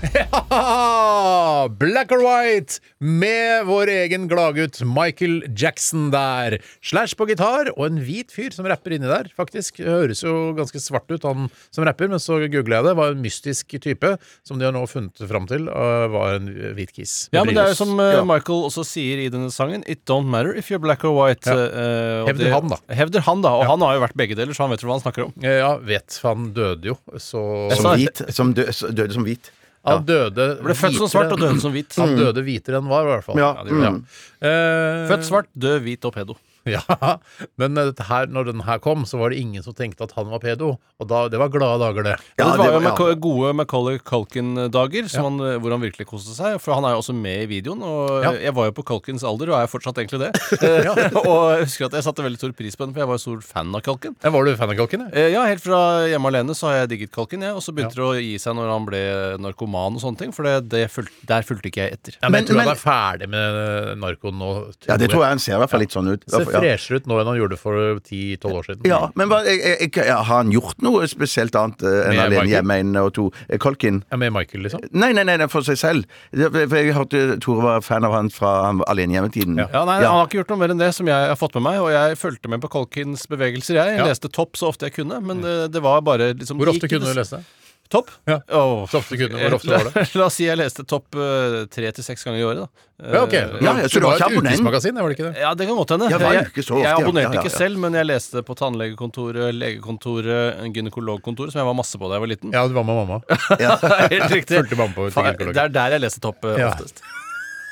Black or White med vår egen gladgutt Michael Jackson der. Slash på gitar og en hvit fyr som rapper inni der, faktisk. Høres jo ganske svart ut, han som rapper, men så googla jeg det. Var en mystisk type som de har nå funnet fram til uh, var en hvit kiss. Ja, men det er jo som eh, Ja. Michael også sier i denne sangen It don't matter if you're black or white. Ja. eh, Hevder det- han, da. Hevder han, da. Og Ja. han har jo vært begge deler, så han vet hva han snakker om. Eh, Ja, vet, for han døde jo, så Som hvit. Som dø, døde som hvit. Han døde Ble født som svart og døde som hvit. Han døde hvitere enn var, i hvert fall. Ja, det gjorde han. mm. Eh, Født svart, død, hvit og pedo. Ja, men eh, her, når den her kom, så var det ingen som tenkte at han var pedo. Og da, det var glade dager, det. Ja, det var jo Maca- gode Macaulay Culkin-dager, ja. eh, hvor han virkelig koste seg. For han er jo også med i videoen, og Ja. jeg var jo på Culkins alder, og er fortsatt egentlig det. Eh, og jeg husker at jeg satte veldig stor pris på den, for jeg var jo stor fan av Culkin. Ja, var du fan av Culkin? Ja? Eh, helt fra hjemme alene så har jeg digget Culkin, jeg. Og så begynte det å gi seg når han ble narkoman og sånne ting. For det, det fulg, der fulgte ikke jeg etter. Ja, men, jeg tror men- han er ferdig med narkoen nå. Ja, det tror jeg han ser i hvert fall litt sånn ut. Selvfølgelig. Ja. Freshere ut nå enn han gjorde for 10-12 år siden. Ja, men hva, jeg, jeg, jeg, har han gjort noe spesielt annet eh, enn Med Alene hjemme og to? Eh, Colkin? Ja, Med Michael, liksom? Nei, nei, nei, nei, for seg selv. For jeg hørte Tore var fan av han fra Alene hjemme-tiden. Ja. Ja, nei, Han har ikke gjort noe mer enn det som jeg har fått med meg. Og jeg fulgte med på Kolkins bevegelser, jeg. Ja. Leste Topp så ofte jeg kunne. Men det, det var bare liksom Hvor ofte kunne du lese? Topp? Ja. Oh. Så ofte kunne hvor ofte var det? La oss si jeg leste Topp eh, tre til seks ganger i året, da. Ja, ok. Eh, Ja, så du det var et abonnent? ukesmagasin, var det ikke det? Ja, det kan godt hende. Jeg, jeg, jeg abonnerte Ja, ja, ikke selv, men jeg leste på tannlegekontoret, legekontoret, gynekologkontoret, som jeg var masse på da jeg var liten. Ja, du var med mamma. Helt riktig. Fulgte mamma på gynekolog. Det er der jeg leser Topp eh, Ja. oftest.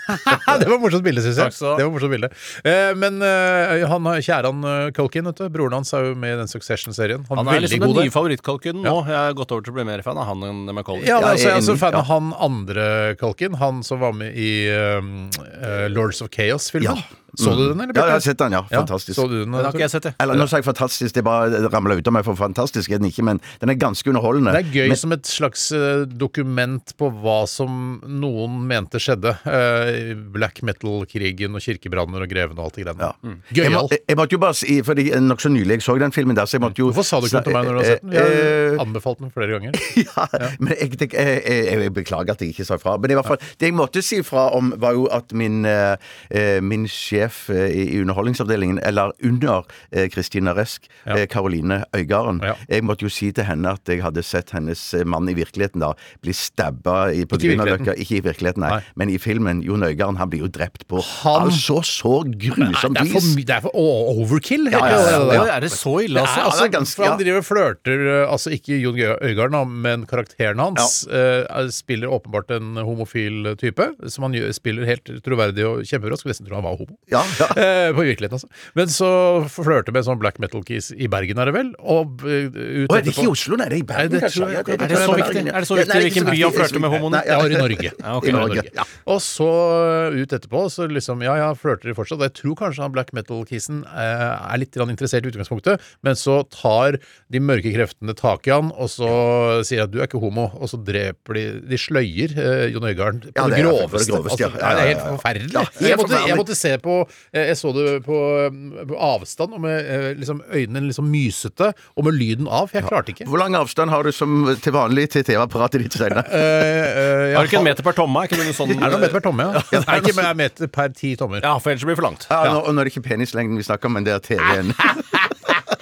det var morsomt bilde, syns jeg. Det var morsomt bilde. Eh, men eh, han, kjæran uh, Culkin, vet du, broren hans er jo med i den Succession-serien. Han, Han er er liksom den nye der. favorittkalkunen nå. Jeg har gått over til å bli mer fan av han enn Macaulay. Ja, altså, jeg jeg er er også fan av han andre Culkin. Han som var med i um, uh, Lords of Chaos-filmen. Ja. Så du den, eller? Ja, jeg har sett den, ja. Ja, Fantastisk. Så du den, Den har ikke jeg sett, jeg. Eller nå sa jeg fantastisk, det bare ramla ut av meg, for fantastisk er den ikke, men den er ganske underholdende. Det er gøy Men- som et slags eh, dokument på hva som noen mente skjedde. Eh, black metal-krigen og kirkebranner og grevene og alt det greiene. Ja. Mm. Jeg, må, Gøyal. jeg måtte jo bare si, fordi Nokså nylig jeg så den filmen der, så jeg måtte jo Hvorfor sa du ikke noe til meg når du har sett den? Jeg Eh, har anbefalt den flere ganger. ja, men jeg, jeg, jeg, jeg beklager at jeg ikke sa ifra. Men i hvert fall, det jeg måtte si ifra om, var jo at min, eh, eh, min sjef eh, i i Underholdningsavdelingen, eller under eh, Kristina Resk, Ja. eh, Karoline Øygarden Ja. Jeg måtte jo si til henne at jeg hadde sett hennes eh, mann i virkeligheten da bli stabba i, på Grünerløkka. Ikke i virkeligheten, nei. Nei. Men i filmen, Jon Øygarden, han blir jo drept på Han- altså så grusomt vis. Det, det er for overkill. Ja, ja, Er det så ille, altså? altså, det er ganske- for han driver og flørter eh, Altså ikke Jon Øigarden, men karakteren hans eh, er- spiller åpenbart en homofil type. Som han gjør, spiller helt troverdig og kjempebra. Skulle nesten tro han var homo. Ja, ja. Eh, på virkeligheten, altså. Men så flørte med en sånn black metal-kiss i Bergen, er det vel? Og eh, ut Å, er det ikke i Oslo, nei? Det er i Bergen, kanskje? Ja, er det så viktig? Er det så Ja, viktig hvilken by han flørter med ikke så homoen? viktig. Ja, i Norge. Ja. I Norge, ja. Og så uh, ut etterpå, så liksom Ja, ja, flørter de fortsatt. Jeg tror kanskje han black metal-kissen eh, er litt interessert i utgangspunktet, men så tar de mørke kreftene tak i han, og så sier at du er ikke homo, og så dreper de De sløyer eh, Jon Øigarden på Ja, det groveste. det ja. Altså, Ja, det er helt ja, ja. Ja, forferdelig. jeg måtte se på eh, Jeg så det på, eh, på avstand, og med eh, liksom, øynene liksom mysete, og med lyden av, for jeg klarte ikke. Hvor lang avstand har du som til vanlig til TV-apparatet ditt, Steinar? Eh, eh, Har du ikke en meter per tomme? Er det sånn Er det meter per tomme, ja? Nei, ikke en er meter per ti tommer. Ja, for ellers blir det for langt. Ja, nå, og nå er det ikke penislengden vi snakker om, men det er TV-en.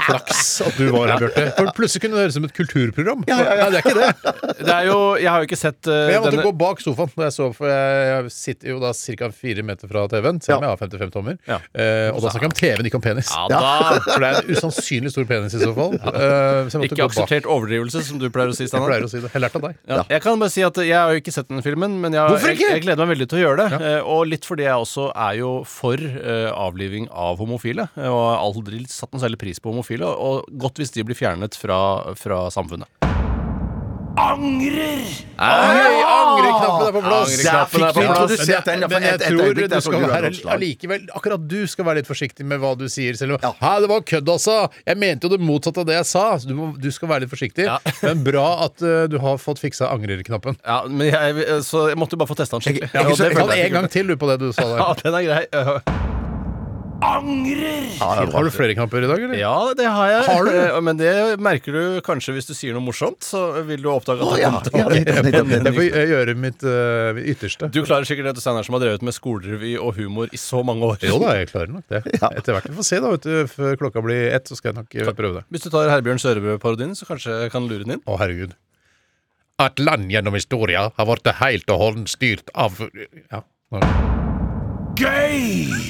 Flaks at du var her, Bjarte. For plutselig kunne det høres ut som et kulturprogram. Ja, ja, ja, det er ikke det. Det er jo, jeg har jo ikke sett uh, jeg måtte denne gå bak sofaen da jeg så, for jeg, jeg sitter jo da ca. fire meter fra TV-en, selv om jeg har 55 tommer. Ja. Eh, og da snakker jeg om TV-en, ikke om penis. Ja, da For det er en usannsynlig stor penis i så fall. Uh, så Ikke akseptert overdrivelse, som du pleier å si, Jeg pleier å si det. Jeg lærte av deg. Ja. Jeg kan bare si at jeg har jo ikke sett den filmen, men jeg, jeg, jeg gleder meg veldig til å gjøre det. Og litt fordi jeg også er jo for avliving av homofile. Og har aldri satt noe særlig pris på homofile. Og godt hvis de blir fjernet fra, fra samfunnet. Angreknappen Angreknappen er på plass! Der fikk vi introdusert den. Men jeg tror du skal være allikevel Akkurat du skal være litt forsiktig med hva du sier. Selv om Ja. Hæ, det var kødd, altså! Jeg mente jo det motsatte av det jeg sa. Så du, må, du skal være litt forsiktig. Ja. Men bra at uh, du har fått fiksa angrer-knappen. Ja, men jeg, så jeg måtte jo bare få testa den skikkelig. Jeg- jeg- Ja, det følte jeg en gang til du på det du sa Ja, der. den er grei. Uh, Har du flere kamper i dag, eller? Ja, det har jeg. Har du? Eh, Men det merker du kanskje hvis du sier noe morsomt. Så vil du oppdage at Å, det kommer til å Ja, nettopp, nettopp, Jeg får gjøre mitt uh, ytterste. Du klarer sikkert det, Steinar, som har drevet med skolerevy og humor i så mange år. Jo da, jeg klarer nok det. Etter hvert. Vi får se, da. vet du Før klokka blir ett, så skal jeg nok eh, prøve det. Hvis du tar Herbjørn Sørebø-parodien, så kanskje jeg kan lure den inn. Å, herregud. Et land gjennom historia har blitt helt og holdent styrt av Ja.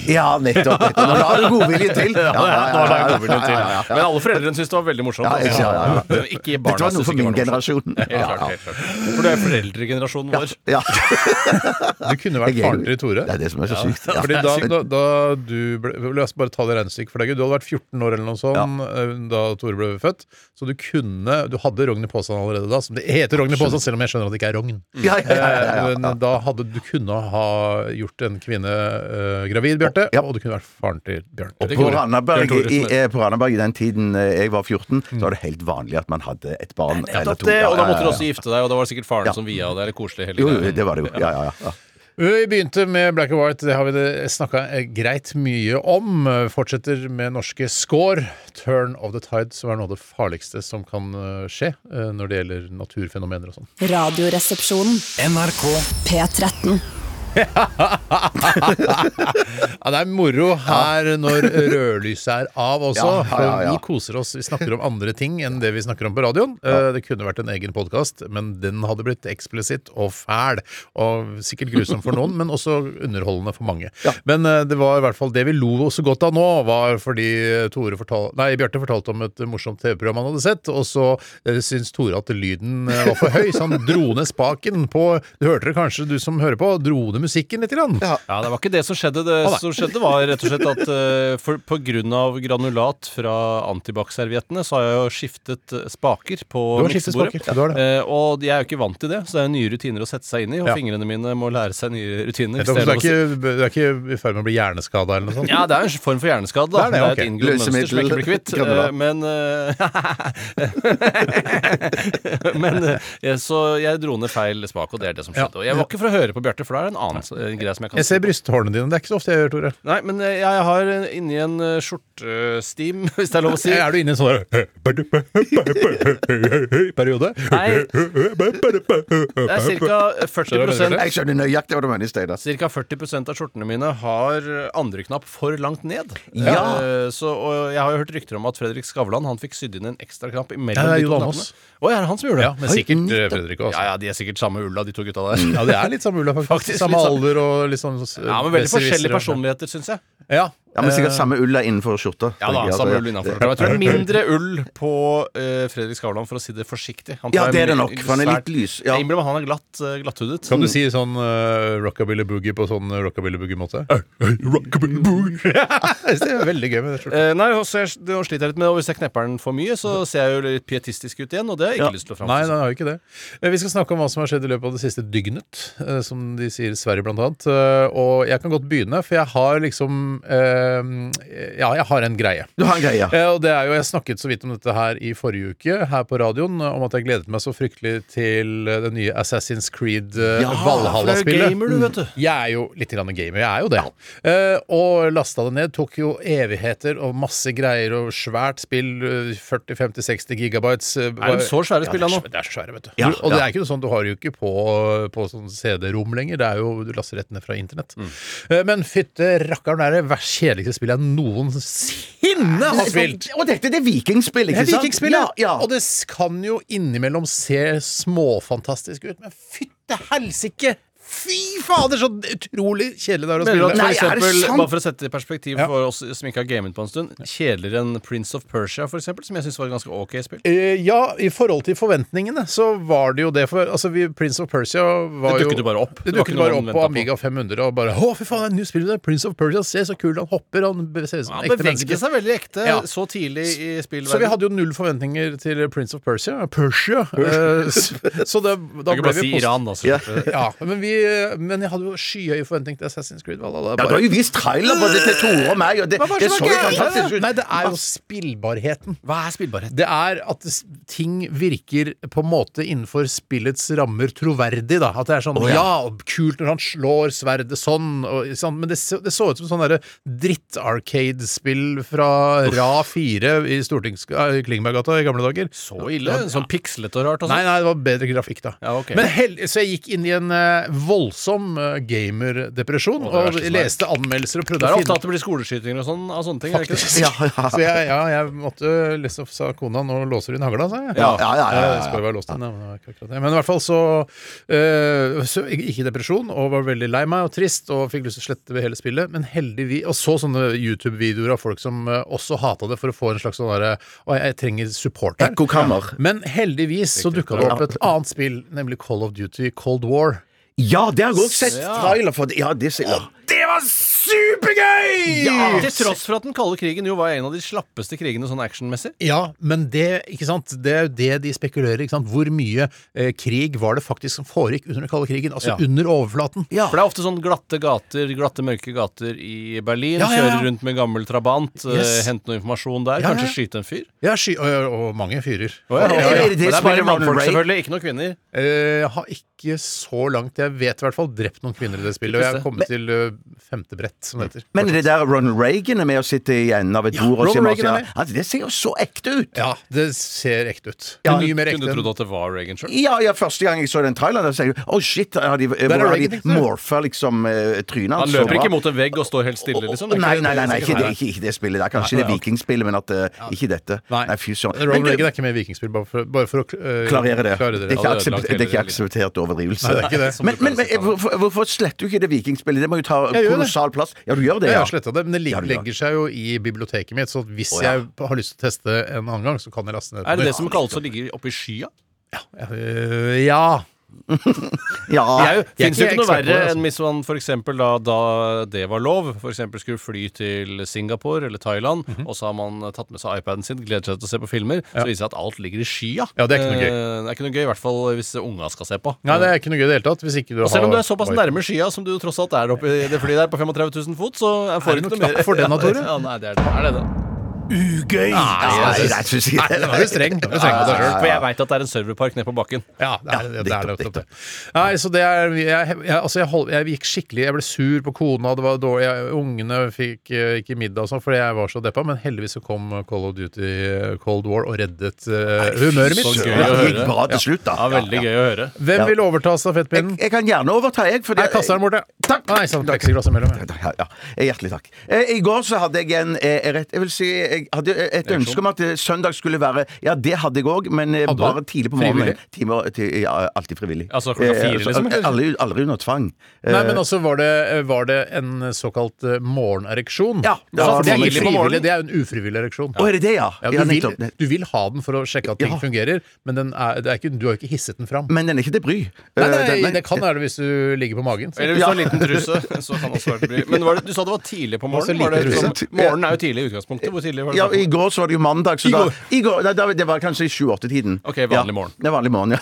Ja, nettopp. nettopp. Nå la du godviljen til. Ja, Ja, ja, ja, ja, ja. Men alle foreldrene syntes det var veldig morsomt. Ja, altså. ja, ja, ja. Men Ikke barna Dette var noe for min generasjon. Helt klart, helt klart. For det er foreldregenerasjonen vår. Ja. Du kunne vært faren til Tore. Det er det som er så sykt. Ja. Fordi da, da, da du ble, La oss bare ta det regnestykket for deg. Gud. Du hadde vært 14 år eller noe sånt eh, da Tore ble født. Så du kunne Du hadde rogn i allerede da. Som det heter rogn i selv om jeg skjønner at det ikke er rogn. Ja, ja, ja, ja, ja, Eh, ja. Men da hadde du kunne ha gjort en kvinne eh, gravid, Bjarte, Ja. og du kunne vært faren til Bjørn. Og på. Randaberg, Bjørn i, eh, på Randaberg i den tiden eh, jeg var 14, så var det helt vanlig at man hadde et barn eller to. det, og da måtte du også gifte deg, og da var det sikkert faren Ja. som via det, eller koselig hele Jo, jo, det var det jo. Ja, ja, ja. Vi begynte med Black and White, det har vi snakka greit mye om. Fortsetter med norske score. Turn of the tide, som er noe av det farligste som kan skje når det gjelder naturfenomener og sånn. Radioresepsjonen. NRK P13. Ja, det er moro her når rødlyset er av også. Ja, ja, ja, vi koser oss. Vi snakker om andre ting enn det vi snakker om på radioen. Eh, Det kunne vært en egen podkast, men den hadde blitt eksplisitt og fæl. Og sikkert grusom for noen, men også underholdende for mange. Men eh, det var i hvert fall det vi lo så godt av nå, var fordi Tore fortal nei, Bjarte fortalte om et morsomt TV-program han hadde sett, og så uh, syntes Tore at lyden eh, var for høy, så han dro ned spaken på Du hørte det kanskje, du som hører på, dro ned musikken litt. Grann. Ja. Ja, det var ikke det som skjedde. Det ah, som skjedde var rett og slett at uh, for, på grunn av granulat fra antibac-serviettene, så har jeg jo skiftet eh, spaker på Du miksebordet. Ja. Eh, og jeg er jo ikke vant til det, så det er nye rutiner å sette seg inn i, og Ja. fingrene mine må lære seg nye rutiner. Vet du, det er er ikke, du er ikke i ferd med å bli hjerneskada eller noe sånt? Ja, det er en form for hjerneskade. Da. Det er det, Det er, et inngått mønster som jeg ikke blir kvitt. Granulat. Eh, Men Men Så jeg dro ned feil spak, og det er det som skjedde. Og jeg var ikke for å høre på Bjarte, for da er det en annen greie som jeg kan Jeg ser brysthårene dine. Det er ikke så ofte jeg gjør, Tore. Nei, men eh, jeg har eh, inni en eh, skjortestim, hvis det er lov å si. Er du inne i en sånn periode? Nei. Det er ca. 40 Jeg skjønner nøyaktig hva du mener, Steinar. Cirka 40% av skjortene mine har andre knapp for langt ned. Ja. Så, og jeg har jo hørt rykter om at Fredrik Skavlan Han fikk sydd inn en ekstra knapp imellom de to knappene. Å, er det han som gjorde det? Ja, men sikkert Fredrik også. Ja, ja, de er sikkert samme ulla, de to gutta der. Ja, det er litt samme ulla, faktisk. Faktisk samme. Alder og sånn Ja, men veldig forskjellige personligheter, syns jeg. Ja. Ja, men sikkert Eh, samme ulla innenfor skjorta. Ja da, samme ull innenfor. Jeg tror det er mindre ull på eh, Fredrik Skavlan, for å si det forsiktig. Han Ja, det er det nok, for han er litt lys, ja. Jeg innbiller meg han er glatt, eh, glatthudet. Kan du si sånn uh, rockabilly boogie på sånn uh, rockabilly boogie-måte? rockabilly boogie Det er veldig gøy med det skjorta. Eh, nei, og jeg, det sliter jeg litt med Og Hvis jeg knepper den for mye, så ser jeg jo litt pietistisk ut igjen, og det har jeg ikke Ja. lyst til å Nei, framstå nei, jeg har ikke det. Vi skal snakke om hva som har skjedd i løpet av det siste dygnet, som de sier i Sverige blant annet. Og jeg kan godt begynne, for jeg har liksom eh, Ja, jeg har en greie. Du har en greie. ja. Og det er jo, Jeg snakket så vidt om dette her i forrige uke her på radioen, eh, om at jeg gledet meg så fryktelig til eh, det nye Assassin's Creed eh, Ja, det Valhalla-spillet. gamer, du, vet du. Jeg er jo litt grann gamer, jeg er jo det. Ja. og lasta det ned. Tok jo evigheter og masse greier og svært spill. eh, 40-50-60 gigabytes. eh, Er de så svære spillene det nå? Ja, det er så svære, vet du. Ja, og det er ikke noe sånn, du har jo ikke på, på sånn CD-rom lenger. Det er jo, Du laster rett ned fra internett. Mm. Eh, men fytte rakkeren, det er det verst kjedeligste spillet jeg noensinne har spilt. Og dette det er vikingspill, Det er sant? vikingspillet, Ja, ja. og det kan jo innimellom se småfantastisk ut, men fytte helsike! Fy fader, så utrolig kjedelig det er å spille. Nei, for er det eksempel, sant? bare for å sette det i perspektiv Ja. for oss som ikke har gamet på en stund, kjedeligere enn Prince of Persia, for eksempel, som jeg syns var et ganske ok spill? Uh, ja, i forhold til forventningene så var det jo det. For altså, vi, Prince of Persia var Det jo dukket jo bare opp. Det Det dukket bare opp på. Amiga 500 og bare Å, fy faen, det er du det er Prince of Persia, se så kul han hopper! Han ser ut som ja, ekte menneske. Han seg veldig ekte Ja. så tidlig i spillverdenen. Så vi hadde jo null forventninger til Prince of Persia. Persia. Persia. så, så det, da ble bare vi si Iran, da. så Ja. det. Ja, men, vi, men jeg hadde jo skyhøye forventninger til Assassin's Creed Valhalla. Ja, du har jo vist trailer på det til Tore og meg, og det, det så jo fantastisk ut. Nei, det er jo spillbarheten. Hva er spillbarhet? Det er at ting virker på en måte innenfor spillets rammer troverdig. da At det er sånn oh, ja. ja. kult når han slår sverdet sånn, og, sånn men det, det så ut som sånn derre dritt-arcade-spill fra Ra 4 i Stortings... eh, i Klingberggata i gamle dager. Så ille? Sånn pikslete og rart? og Nei, sånn? nei, det var bedre grafikk, da. Ja, okay. Men hell, Så jeg gikk inn i en eh, voldsom uh, gamerdepresjon Å, det er og leste anmeldelser og Det prøvde er å ofte finne at det blir skoleskytinger og sånn av sånne ting. er det ikke det? Ja, ja. Så jeg, ja, jeg måtte lese opp, sa kona, nå låser du inn hagla, sa jeg. Ja, ja, ja, ja, Det skal jo være låst inn, men det var ikke akkurat det. Men i hvert fall så, eh, så gikk depresjon og var veldig lei meg og trist og fikk lyst til å slette ved hele spillet. Men heldigvis Og så sånne YouTube-videoer av folk som eh, også hata det for å få en slags sånn derre Å, jeg trenger support her. Ekkokammer. Men heldigvis så dukka det opp et annet spill, nemlig Call of Duty Cold War. Ja, det har jeg òg sett Ja. trailer for. Ja, det ser Det var supergøy! Ja. Til tross for at den kalde krigen jo var en av de slappeste krigene sånn actionmessig. Ja, men det, ikke sant? det er jo det de spekulerer ikke sant? Hvor mye eh, krig var det faktisk som foregikk under den kalde krigen? Altså Ja. under overflaten. Ja. For det er ofte sånn glatte gater, glatte mørke gater i Berlin. Ja, ja, ja. Kjøre rundt med gammel trabant, eh, Yes. hente noe informasjon der. Ja, Kanskje ja. skyte en fyr. Ja, sky og, og mange fyrer. Ja, ja, ja. Det det Men det er bare mannfolk, selvfølgelig. Ikke noen kvinner. Eh, Jeg har ikke så langt Jeg vet i hvert fall drept noen kvinner i det spillet. Og jeg har kommet til eh, femte brett, som det heter. Men det der Ronald Reagan er med å sitte i enden av et Ja, bord og Ronald Reagan er masse- med. altså, Det ser jo så ekte ut! Ja, det ser ekte ut. Ja, mye mer Kunne du trodd at det var Reagan sjøl? Ja, ja, første gang jeg så den traileren, sa jeg oh shit, har de, hvor har de morfa liksom eh, trynet Han løper ikke mot en vegg og står helt stille, liksom. Det Nei, nei, nei, nei, ikke det, ikke, ikke det spillet. Det er kanskje det vikingspillet, men at eh, ikke dette. Nei. Fy søren. Ronald Reagan er ikke med i Vikingspill, bare for, bare for å eh, Klarere det. Det er ikke, er er akseptert overdrivelse. Er. Som Men, hvorfor, sletter du ikke det vikingspillet? Det må jo ta kolossal plass. Ja, du gjør det, Jeg har sletta det, men det Ja, lig- du gjør. legger seg jo i biblioteket mitt, så hvis oh, ja. jeg har lyst til å teste en annen gang, så kan jeg laste ned Er det det som kalles å ligge oppe i skya? Ja. Ja. ja. Det er jo, er ikke noe det, verre altså. enn hvis man eksempel da, da det var lov, eksempel skulle fly til Singapore eller Thailand, Mhm. og så har man tatt med seg iPaden sin, gleder seg til å se på filmer, så viser det seg at alt ligger i skya. Ja, det er ikke noe gøy. Eh, Det er ikke noe gøy, i hvert fall hvis unga skal se på. Nei, det er ikke noe gøy i det hele tatt. Hvis ikke du Og selv om du er såpass nærme skya som du tross alt er oppe i det flyet der på 35 000 fot, så Er får du ikke noe mer knapp for den, da, Tore? Ja, nei, det er det. Er det det? Ugøy! Nei, jeg jeg synes ikke Nei, det. nå er du streng. Du streng deg selv. For jeg veit at det er en serverpark nede på bakken. Ja, det er det. det, er nettopp, nettopp det. Nei, så det er Jeg, jeg, altså jeg, hold, jeg gikk skikkelig Jeg ble sur på kona, det var dårlig jeg, Ungene fikk eh, ikke middag og sånn fordi jeg var så deppa, men heldigvis så kom Call of Duty eh, Cold War og reddet uh, humøret mitt. så gøy Det å gikk bra til slutt, da. Ja, Veldig gøy å høre. Hvem vil overta stafettpinnen? jeg kan gjerne overta, jeg. fordi- jeg kaster den borte. Takk. Nei, sånn pleksiglass imellom. ja. Ja, ja. Hjertelig takk. Eh, I går så hadde jeg en rett, Jeg vil si Jeg hadde et ønske om at eh, søndag skulle være Ja, det hadde jeg òg, men eh, Hadde du? bare tidlig på morgenen. Frivillig? Timer, til, ja, alltid frivillig. Altså klokka fire, Eh, liksom, eller? Aldri, aldri under tvang. Eh, Nei, men altså, var det, var det en såkalt eh, morgenereksjon? Ja, det Ja, var det er ikke på morgenen. frivillig, det er jo en ufrivillig ereksjon. Å, er det det, ja? Ja, du, vil, nettopp. du vil ha den for å sjekke at ting Ja. fungerer, men den er, det er ikke, du har jo ikke hisset den fram. Men den er ikke til bry. Nei, Eh, nei, den- det kan være det hvis du ligger på magen. så- Eller hvis du har en liten truse, så kan det også være til bry. Men var det, du sa det var tidlig på Altså, morgenen? Var det, liksom, morgenen er jo tidlig i utgangspunktet. Hvor tidlig var det? Ja, snakk om? I går så var det jo mandag, så I da går? i går, nei, da, Det var kanskje i sju-åtte-tiden. Ok, vanlig ja. morgen. Det er vanlig morgen, ja.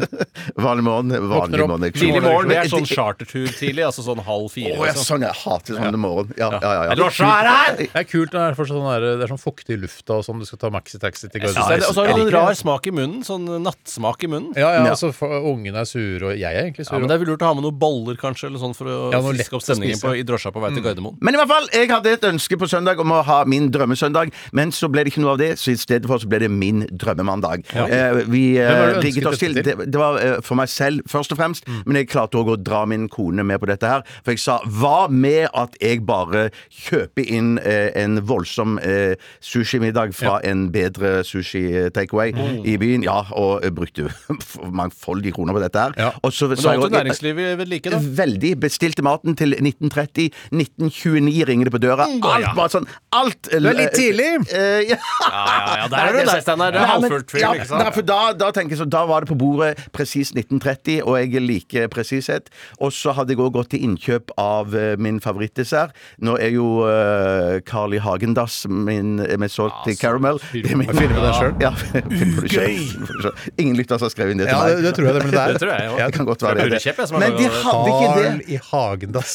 vanlig morgen, vanlig opp morgen. Tidlig morgen, det er sånn chartertur tidlig. Altså sånn halv fire. Å, jeg, liksom. sånn, jeg hater sånn morgen. Ja, ja, ja. ja. Er du svær her? Det er kult når det er, for sånn der, det er sånn fuktig i lufta og sånn. Du skal ta maxitaxi til Jeg er- Og så har du en rar smak i munnen. Sånn nattsmak i munnen. Ja, ja, Ja. altså for, Ungene er sure, og jeg er egentlig sur. Ja, men Det er vel lurt å ha med noen boller kanskje Eller sånn for å Ja, noe friske opp å stemningen spise. på, i drosja på vei til Gardermoen. Men i hvert fall, jeg hadde et ønske på søndag om å ha min drømmesøndag. Mandag, men så ble det ikke noe av det, så i stedet for så ble det min drømmemandag. Eh, vi eh, var det rigget oss til. Det, det var eh, for meg selv først og fremst, men jeg klarte òg å dra min kone med på dette her. For jeg sa hva med at jeg bare kjøper inn en voldsom eh, sushimiddag fra en bedre sushi-takeaway i byen, ja, og brukte mangfoldige kroner på dette her. Ja. Og så Men jeg holdt næringslivet ved like, da. Veldig. Bestilte maten til 1930. 1929 ringer det på døra. Alt bare sånn Alt Du er litt tidlig! Eh, ja. Ja, ja, ja, der er du der, Steinar. Det er men- halvfullt film, ja, ikke sant? Nei, for da, da tenker jeg så, da var det på bordet presis 1930, og jeg liker presishet. Og så hadde jeg òg gått til innkjøp av eh, min favorittdessert. Nå er jo uh, Carl I. Hagendass min, eh, med salt så caramel. Det er min- Jeg finner på den selv. Ja, finner på det selv. Finner på det selv. Ingen lytter som har skrevet inn det til Ja, meg. det, tror jeg det, men det er Det tror jeg jo. Det kan godt være det. Purrekjepp, jeg, som har Men de laget det. hadde ikke Carl det. i Hagendass.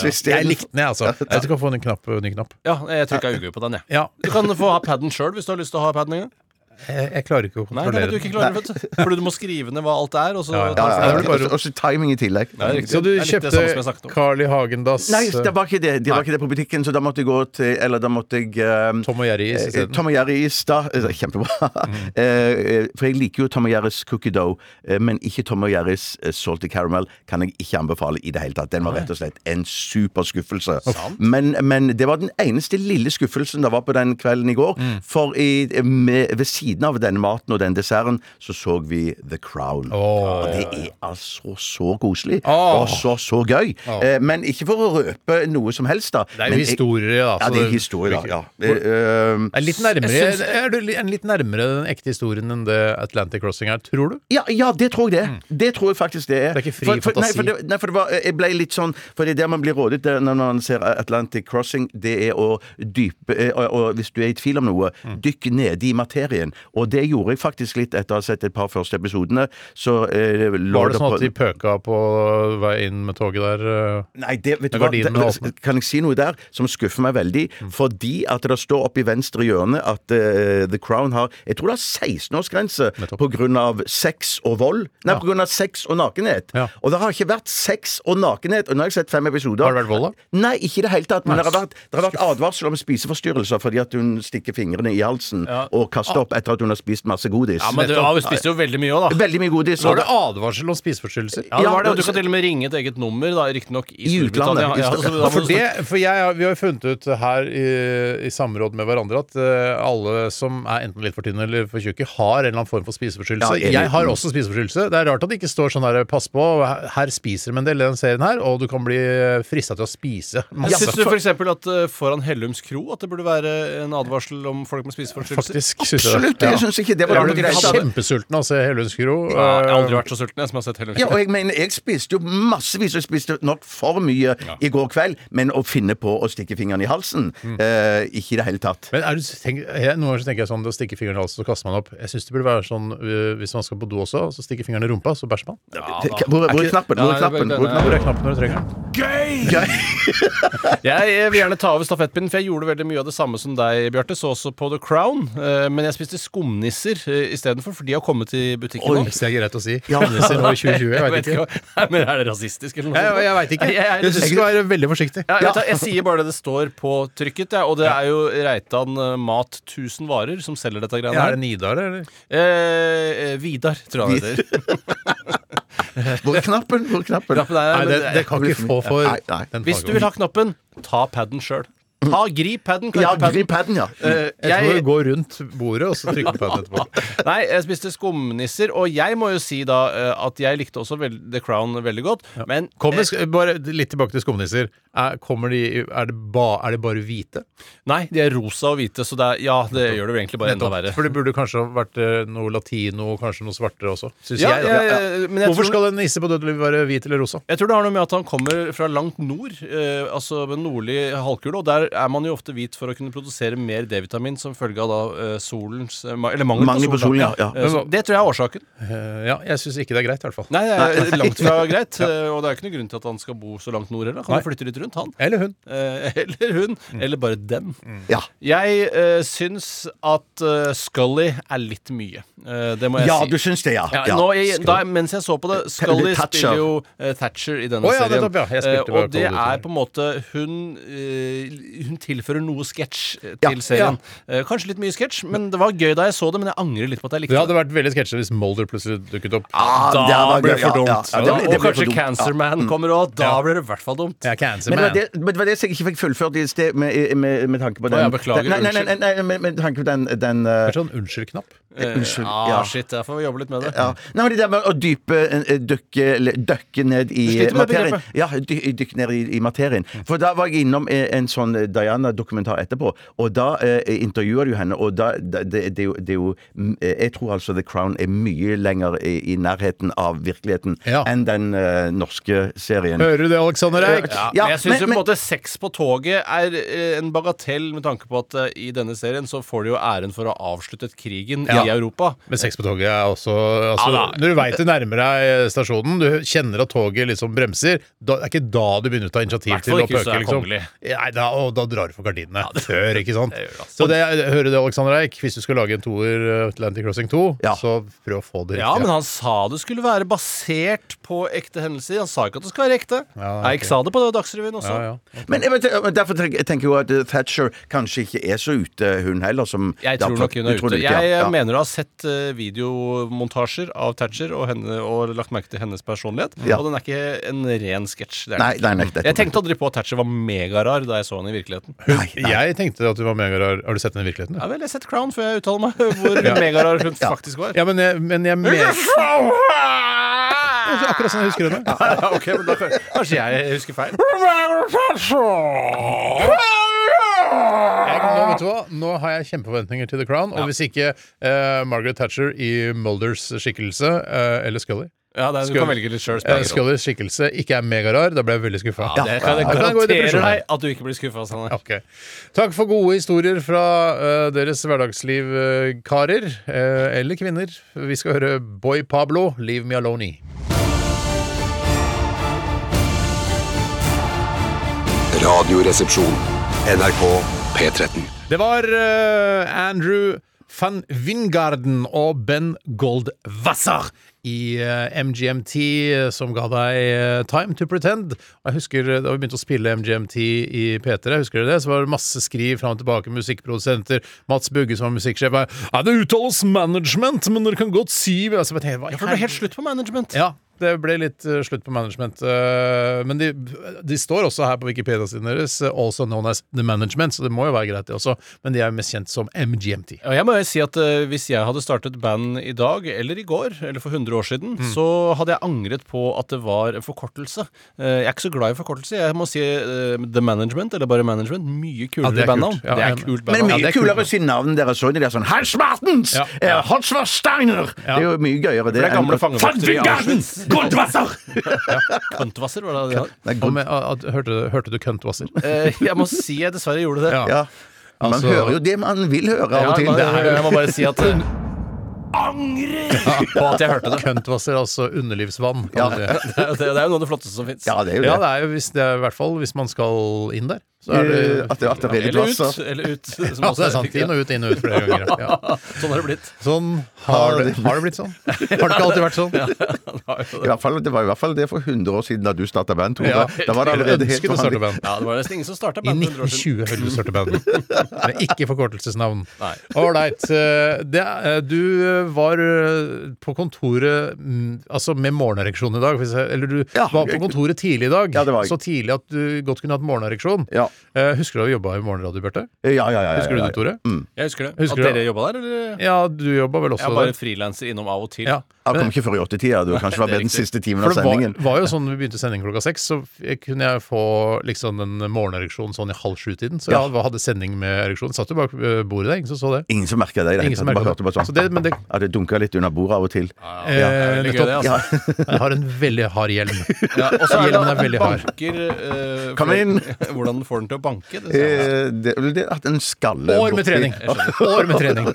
Så i stedet- Jeg likte den, jeg, altså. Jeg skal få en knapp, ny knapp. Ja, jeg trykka ugu på den, jeg. Ja, Du kan få ha paden sjøl hvis du har lyst til å ha paden en gang. Jeg, jeg klarer ikke å Nei, det er kontrollere det du ikke klarer, vet du. Fordi du må skrive ned hva alt er, og så Ja, ja. Ja, bare- Og så timing i tillegg. Så du kjøpte. Carl I Hagendass Nei, det var ikke det. Det var ikke det på butikken, så da måtte jeg gå til Eller da måtte jeg um, Tom og Jerry-is eh, isteden. Tom og Jerry-is, da. Eh, Kjempebra. Eh, eh, for jeg liker jo Tom og Jerrys cookie dough, men ikke Tom og Jerrys salty caramel kan jeg ikke anbefale i det hele tatt. Den var rett og slett en super skuffelse. Men, men det var den eneste lille skuffelsen det var på den kvelden i går. For i, med, ved siden av denne maten og den desserten, så så vi The Crown. Og det er altså så koselig. Oh. Og så, så gøy. Eh, men ikke for å røpe noe som helst, da. Det er jo historie, da. Ja, det er historie, da. Ja. Eh, Er, litt nærmere, synes, er du en litt nærmere den ekte historien enn det Atlantic Crossing er, tror du? Ja, ja, det tror jeg det. Det tror jeg faktisk det er. Mm. Det er ikke fri for, for, nei, fantasi. for det, nei, for det var, jeg ble litt sånn For det er der man blir rådet når man ser Atlantic Crossing, det er å dype eh, og, og hvis du er i tvil om noe, Mm. dykke nede i materien. Og det gjorde jeg faktisk litt etter å ha sett et par første episodene. Så eh, Var det sånn at de pøka på vei inn med toget der? eh? Nei, det, vet du hva? Det- kan jeg si noe der som skuffer meg veldig? Mm. Fordi at det står oppe i venstre hjørne at uh, The Crown har Jeg tror det har 16-årsgrense pga. sex og vold. Nei, Ja. av sex og nakenhet. Ja. Og det har ikke vært sex og nakenhet. Og nå har jeg sett fem episoder. Har det vært vold, da? Nei, ikke i det hele tatt. Men det har vært, det har vært advarsel om spiseforstyrrelser fordi at hun stikker fingrene i halsen Ja. og kaster opp etter at hun har spist masse godis. Ja, men du ja, vi spiste jo veldig mye òg, da. Veldig mye godis. Var det advarsel om spiseforstyrrelser? Ja, det var det, og Du kan til og med ringe et eget nummer, da, riktignok i I utlandet. Ja, Ja, For, det, for jeg, vi har jo funnet ut her i, i samråd med hverandre at uh, alle som er enten litt for tynne eller for tjukke, har en eller annen form for spiseforstyrrelse. Ja, jeg har også spiseforstyrrelse. Det er rart at det ikke står sånn her 'pass på, her- spiser de en del i den serien her', og du kan bli frista til å spise masse. Syns du f.eks. at uh, foran Hellums kro at det burde være en advarsel om folk med spiseforstyrrelser? Faktisk Absolutt. Det. Jeg syns ikke det var Ja. noe Jeg greit. er kjempesulten av å se Helundsgro. Ja, jeg har aldri vært så sulten jeg som har sett Helundsgro. Ja, og jeg mener, jeg spiste jo massevis, og spiste nok for mye i går kveld, men å finne på å stikke fingeren i halsen, eh, ikke i det hele tatt. Men er du, tenk, jeg, Noen ganger tenker jeg sånn å stikke fingeren i halsen, så kaster man opp. Jeg syns det burde være sånn øh, hvis man skal på do også, så stikker fingeren i rumpa, så bæsjer man. Hvor, hvor er knappen? Hvor er knappen? Hvor er knappen når du trenger den? Jeg, jeg vil gjerne ta over stafettpinnen, for jeg gjorde veldig mye av det samme som deg, Bjarte. Så også på The Crown. eh, Men jeg spiste skumnisser uh, istedenfor, for de har kommet i butikken nå. Hvis det er greit å si. Skumnisser nå i 2020, jeg veit ikke. Nei, men Er det rasistisk, eller noe Jeg, sånt? jeg veit ikke. Jeg- jeg- Jeg syns du skal være veldig forsiktig. Ja, du, jeg sier bare det det står på trykket, ja, og det er jo Reitan eh, Mat 1000 Varer som selger dette greiene Ja, er det Nidar, eller? Eh, eh, Vidar, tror jeg han heter. Hvor er knappen? Hvor er knappen? Knappen er- Nei, det, det kan ikke få for Nei, nei. den Hvis du vil ha knappen, ta paden sjøl. Ta, grip paden. Ja, grip paden, ja. Uh, Jeg tror du går rundt bordet, og så trykker på den etterpå. nei, jeg spiste skumnisser, og jeg må jo si da uh, at jeg likte også vel, The Crown veldig godt, men Kommer, eh, bare litt tilbake til skumnisser. Er, de, er, det ba, er de bare hvite? Nei, de er rosa og hvite, så det er, ja, det gjør det jo egentlig bare enda verre. For det burde kanskje vært noe latino, kanskje noe svartere også. Syns Ja, jeg. Ja, Hvorfor tror- skal en nisse på dødelig være hvit eller rosa? Jeg tror det har noe med at han kommer fra langt nord, uh, altså nordlig halvkule, og der er man jo ofte hvit for å kunne produsere mer D-vitamin som følge av da eh, solens eh, ma- Eller mangel, Mangel på sol, solen, ja, ja. Eh, så det tror jeg er årsaken. Eh, ja, jeg syns ikke det er greit, i hvert fall. Nei, det er langt fra greit, eh, og det er ikke noen grunn til at han skal bo så langt nord heller. Han kan Nei. jo flytte litt rundt, han. Eller hun. Eh, eller hun. Eller bare den. Ja, Jeg uh, syns at eh, Scully er litt mye. Eh, det må jeg ja si. du syns det, ja. Ja, ja. nå, jeg, da, mens jeg så på det Scully Thatcher. spiller jo eh, Thatcher i denne Å ja, serien. nettopp, ja. Jeg spilte Eh, bare og det er på en måte Hun eh, hun tilfører noe sketsj eh, Ja, til serien. Eh, Kanskje litt mye sketsj, men det var gøy da jeg så det. Men jeg angrer litt på at jeg Det likte hadde vært veldig sketsjete hvis Mulder plutselig dukket opp. Ah, det Da var blir gøy. det for Ja, dumt. ja, ja, det Ja, blir- det og for kanskje dumt. Cancer Man kommer òg. Da Ja. blir det i hvert fall dumt. Ja, Cancer Men det var det, men det var det jeg ikke fikk fullført i sted, med, med, med tanke på den ja, beklager, den, nei, nei, nei, nei, nei, med, med tanke på den, den eh, Det er sånn unnskyld-knapp. Eh, Unnskyld, Ah, ja. shit, jeg får jobbe litt med det. ja. Nei, men det der med å dype eh, Dykke, ned i materien. Ja, dy, dykke ned i, i materien. For da var jeg innom eh, en sånn Diana-dokumentar etterpå, og da eh, intervjuer du henne, og da det, det, det er jo mm, eh, Jeg tror altså The Crown er mye lenger i, i nærheten av virkeligheten Ja. enn den eh, norske serien. Hører du det, Alexander Eik? Ja, Ja, jeg syns jo på en måte sex på toget er eh, en bagatell med tanke på at uh, i denne serien så får de jo æren for å ha avsluttet krigen Ja. I Europa. Men sex på toget er også altså, Ja. Når du veit du nærmer deg stasjonen, du kjenner at toget liksom bremser, da, det er ikke da du begynner å ta initiativ til å pøke. Liksom. Nei, da, og da drar du for gardinene før, ikke sant. det gjør det, altså. Så det, hører du, Alexander Eik, hvis du skal lage en toer uh, Atlantic Crossing 2, Ja. så prøv å få det riktig. Ja, men han sa det skulle være basert på ekte hendelser. Han sa ikke at det skal være ekte. Ja, Eik sa det på Dagsrevyen også. ja, ja. Men men derfor tenker jeg at eh, Thatcher kanskje ikke er så ute, hun heller. Som Jeg tror nok hun er ute. Jeg ja. Ja. mener du har sett eh, videomontasjer av Thatcher og, henne, og lagt merke til hennes personlighet. Ja. Og den er ikke en ren sketsj. det er den Nei, nei, nei, Jeg tenkte aldri på at Thatcher var megarar da jeg så henne i virkeligheten. Nei, nei. Jeg tenkte at du var megarar. Har du sett den i virkeligheten? Ja vel, jeg har sett Crown før jeg uttaler meg hvor megarar hun faktisk var. Ja, men jeg, men jeg Akkurat sånn jeg husker henne. Ja, ok, men da kan- Kanskje jeg husker feil. Jeg, nå, vet du hva? nå har jeg kjempeforventninger til The Crown. Og hvis ikke eh, Margaret Thatcher i Mulders skikkelse, eh, eller Scully Ja, det er, Du kan velge litt sjøl. eh, Scullys skikkelse ikke er megarar, da ble jeg veldig skuffa. Ja, det kan jeg garantere deg at du ikke blir skuffa. Sånn okay. Takk for gode historier fra uh, deres hverdagsliv, uh, karer. Uh, eller kvinner. Vi skal høre Boy Pablo, 'Leave Me Alone'. Radioresepsjon. NRK P13. Det var uh, Andrew van Wingarden og Ben Goldwasser i uh, MGMT eh, som ga deg uh, Time to Pretend. Jeg husker eh, Da vi begynte å spille MGMT i P3, husker dere det? Så var det masse skriv fram og tilbake, musikkprodusenter. Mats Bugge som var musikksjef. Ja, det uttales management, men dere kan godt si altså, Ja, for det ble helt slutt på management. ja, det ble litt eh, slutt på management. eh, men de, de står også her på Wikipedia-siden deres, eh, also known as The Management, så det må jo være greit, det også. Men de er mest kjent som MGMT. Og jeg må jo si at Hvis jeg hadde startet band i dag, eller i går, eller for 100 år siden, Mm. så hadde jeg angret på at det var en forkortelse. Jeg er ikke så glad i forkortelse. Jeg må si The Management, eller bare Management. Mye kulere det er bandnavn. Ja, det er kult kult Men mye Ja, det er kulere å si navnet deres òg. De er sånn Hans Martens! Ja. Hans Steiner! Det er jo mye gøyere. det er gamle fangevoktere i Auschwitz. Goldwasser! Køntwasser var det det? Med, at, hørte, hørte du køntwasser? Eh, jeg må si jeg dessverre gjorde det. Ja. Ja. Man Altså- hører jo det man vil høre av og til. man- Det er jo- jeg må bare si at eh, Angrer på at jeg hørte det. Køntwasser, altså underlivsvann. Ja. man si. Det er, det er jo noe av det flotteste som fins. Ja, det er jo det. Ja, det er jo hvis det er, i hvert fall hvis man skal inn der. Så er det, Eh, At det, at det er Eller ut. Eller ut som ja, også det er sant. Inn og ut, inn og ut flere ganger. Ja. Sånn har det blitt. Sånn har det, har det blitt sånn. Har det ikke alltid vært sånn? I hvert fall, det var i hvert fall det for 100 år siden da du starta band, Tore. Ja. Da var det allerede helt band. Ja, det var nesten ingen som starta band for 100 år siden. 1920 hører du starte band. Men ikke forkortelsesnavn. Ålreit. Du var eh, på kontoret mm, altså med morgenereksjon i dag. hvis jeg- Eller du Ja. var på kontoret tidlig i dag. Ja, det var. Så tidlig at du godt kunne hatt morgenereksjon. Ja. Eh, Husker du da vi jobba i morgenradio, Bjarte? Ja, ja, ja, ja, ja, Husker du ja. det, Tore? Jeg husker det. Husker at dere jobba der, eller? Ja, du jobba vel Jeg også er bare der? frilanser innom av og til. Ja. Jeg kom ikke før i åttetida. Du kanskje var med den siste timen av sendingen. det var, var jo sånn vi begynte sending klokka seks, så jeg kunne jeg få liksom en morgenereksjon sånn i halv sju-tiden. Så Ja. jeg hadde sending med ereksjon. Satt jo bak eh, bordet der, ingen som så det. Ingen som merka det. Ingen som merka det. bare Så sånn. det, men det, Ja, det dunka litt under bordet av og til. Ja, Eh, gøy, nettopp. altså. jeg har en veldig hard hjelm. Ja, og så Hjelmen er veldig hard. banker eh, Kom inn. Hvordan får den til å banke? Det. Eh, Det er det at en skalle År med trening! År med trening.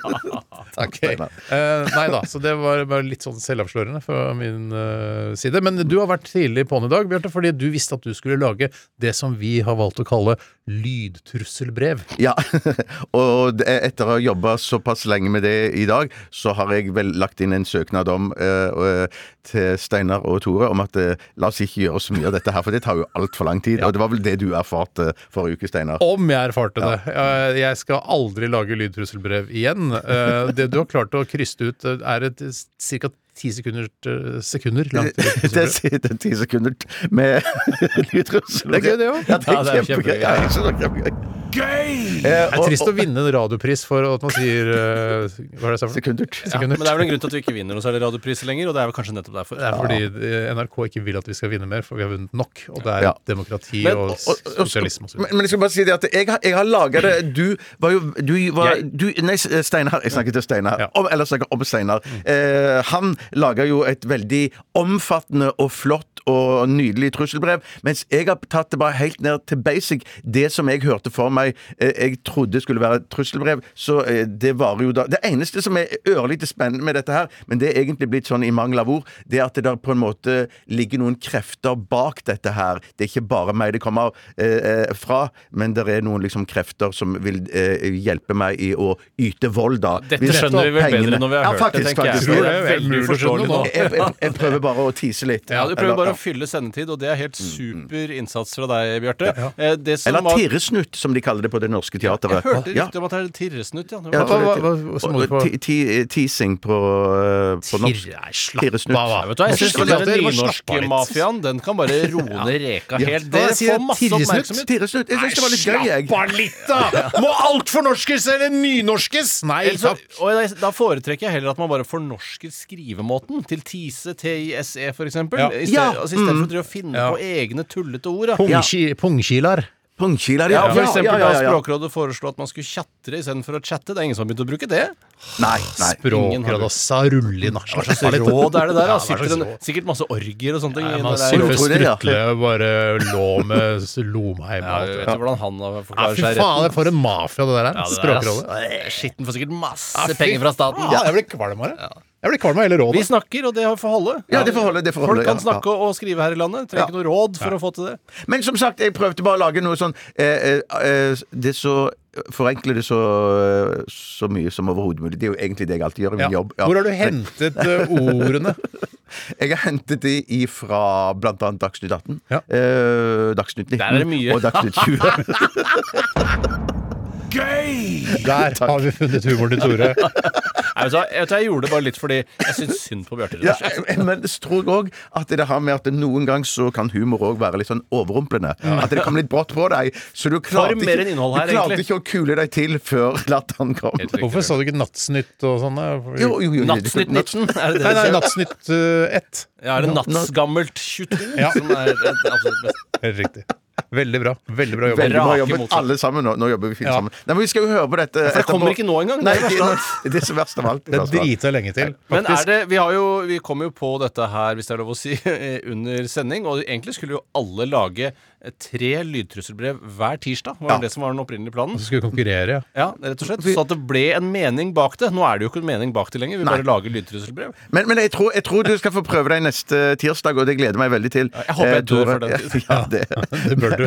Okay. Eh, nei da, så det var bare litt sånn selvavslørende fra min eh, side. Men du har vært tidlig på'n i dag, Bjarte, fordi du visste at du skulle lage det som vi har valgt å kalle lydtrusselbrev. Ja, og etter å ha jobba såpass lenge med det i dag, så har jeg vel lagt inn en søknad om eh, eh, til Steinar og Tore om at eh, la oss ikke gjøre så mye av dette her, for det tar jo altfor lang tid. Og det var vel det du erfarte forrige uke, Steinar. Om jeg erfarte det. Eh, Jeg skal aldri lage lydtrusselbrev igjen. Eh, Det du har klart å kryste ut, eh, er et ca. ti sekunder, eh, sekunder langt Det lydtrusselbrev. sitter ti sekunder med lydtrussel. Det er gøy, det òg. Ja, det er Ja, det er kjempegøy. Ja, jeg synes er. Eh, Det er trist å vinne en radiopris for at man sier uh, Hva er det jeg sa for? Sekundert. Ja, men det er vel en grunn til at vi ikke vinner noe særlig radiopriser lenger, og det er vel kanskje nettopp derfor. Det er fordi eh, NRK ikke vil at vi skal vinne mer, for vi har vunnet nok. Og det er Ja. demokrati Men- og Og- og- og- sosialisme osv. Men, men jeg skal bare si det at jeg har, jeg har laga det Du var jo du var, du, Nei, Steinar. Jeg snakker til Steinar. Ja. Om, eller snakker om Steinar. Eh, han laga jo et veldig omfattende og flott og nydelig trusselbrev, mens jeg har tatt det bare helt ned til basic. Det som jeg hørte for meg eh, jeg trodde skulle være et trusselbrev, så eh, det varer jo da Det eneste som er ørlite spennende med dette her, men det er egentlig blitt sånn i mangel av ord, det er at det der på en måte ligger noen krefter bak dette her. Det er ikke bare meg det kommer eh, eh, fra, men det er noen liksom krefter som vil eh, hjelpe meg i å yte vold, da. Dette Hvis- skjønner vi vel pengene- bedre når vi har ja, hørt faktisk, det, tenker jeg. faktisk. Det er det er veldig uforståelig nå. Jeg, jeg, jeg prøver bare å tease litt. Ja, Du prøver Eller- bare å fylle sendetid, og det er helt super innsats fra deg, Bjarte. Ja, ja. Eller var- tirresnutt, som de kaller det på Det Norske Teatret. Jeg hørte Ja. om at det er tirresnutt, ja. Det Ja, var- Hva- hva- hva- Teasing på, eh, på norsk. Tirre- slapp Tirresnutt. av. Vet du hva, jeg syns den nynorske nynorsk-mafiaen Den kan bare roe ned reka helt. Det får masse oppmerksomhet. Tirresnutt. Jeg syns det var litt gøy, jeg. Slapp av litt, da! Må alt fornorskes eller nynorskes? Nei takk. da foretrekker jeg heller at man bare fornorsker skrivemåten til Tise, T-I-S-E for eksempel. Ja. I stedet, Ja, altså, for å finne på egne tullete ord. da. Pungki- Pungkilar. Pungkiler, Ja, ja. for eksempel ja, ja, ja, da. Språkrådet foreslo at man skulle tjatre istedenfor å chatte. Det er ingen som har begynt å bruke det. Nei, nei. Språkrådet sa rull i nach. Hva slags råd er det der? da? Ja, hva en, sikkert masse orgier og sånne ting. Ja, Man det er surfer strutle bare lå med Lomheim Ja, og vet alt. hvordan han har Ja, fy faen, det er for en mafia det der er. Språkrådet. Skitten får sikkert masse Ja, penger fra staten. Ja, Jeg blir kvalm av det. Jeg blir kvalm av hele Vi snakker, og det får holde. Ja, det får holde. Det får Folk kan ja, snakke og skrive her i landet. Trenger ikke noe råd for å få til det. Men som sagt, jeg prøvde bare å lage noe sånn eh, eh, eh, Det er så Forenkle det så, så mye som overhodet mulig. Det er jo egentlig det jeg alltid gjør i Ja. min jobb. Ja. Hvor har du hentet eh, ordene? Jeg har hentet de ifra annet Dagsnytt 18. Ja. Eh, Dagsnytt 19 Der er det mye. og Dagsnytt 20. Gøy! Der har vi funnet humoren til Tore. Jeg, vet jeg gjorde det bare litt fordi jeg syns synd på Bjarte. Ja, men så tror jeg òg at det har med at noen gang så kan humor òg være litt sånn overrumplende. At det kommer litt brått på deg. Så du klarte, ikke, her, du klarte egentlig. ikke å kule deg til før latteren kom. Hvorfor sa du ikke Nattsnytt og sånn? Fordi- Jo, jo, jo, Nattsnytt 19, er det det Nei, nei, uh, 1. Ja, er det Nattsgammelt 22 Ja. som er det absolutt beste? Helt riktig. Veldig bra. Veldig bra jobbet. Veldig bra jobbet, alle sammen. Nå, nå jobber vi fint Ja. sammen. Nei, men Vi skal jo høre på dette For det kommer ikke nå engang. Nei, Det er det, verste av alt. det er så verst av alt. Det er drita lenge til. Men er det, vi, har jo, vi kom jo på dette her, hvis det er lov å si, under sending. Og egentlig skulle jo alle lage tre lydtrusselbrev hver tirsdag. Var Ja. det som var den opprinnelige planen? Så skulle vi konkurrere, ja. Ja, rett og slett. Så at det ble en mening bak det. Nå er det jo ikke en mening bak det lenger. Vi Nei. bare lager lydtrusselbrev. Men, men jeg, tror, jeg tror du skal få prøve deg neste tirsdag, og det gleder meg veldig til. jeg håper jeg Eh, dør før den tid. Ja, det. Det bør du.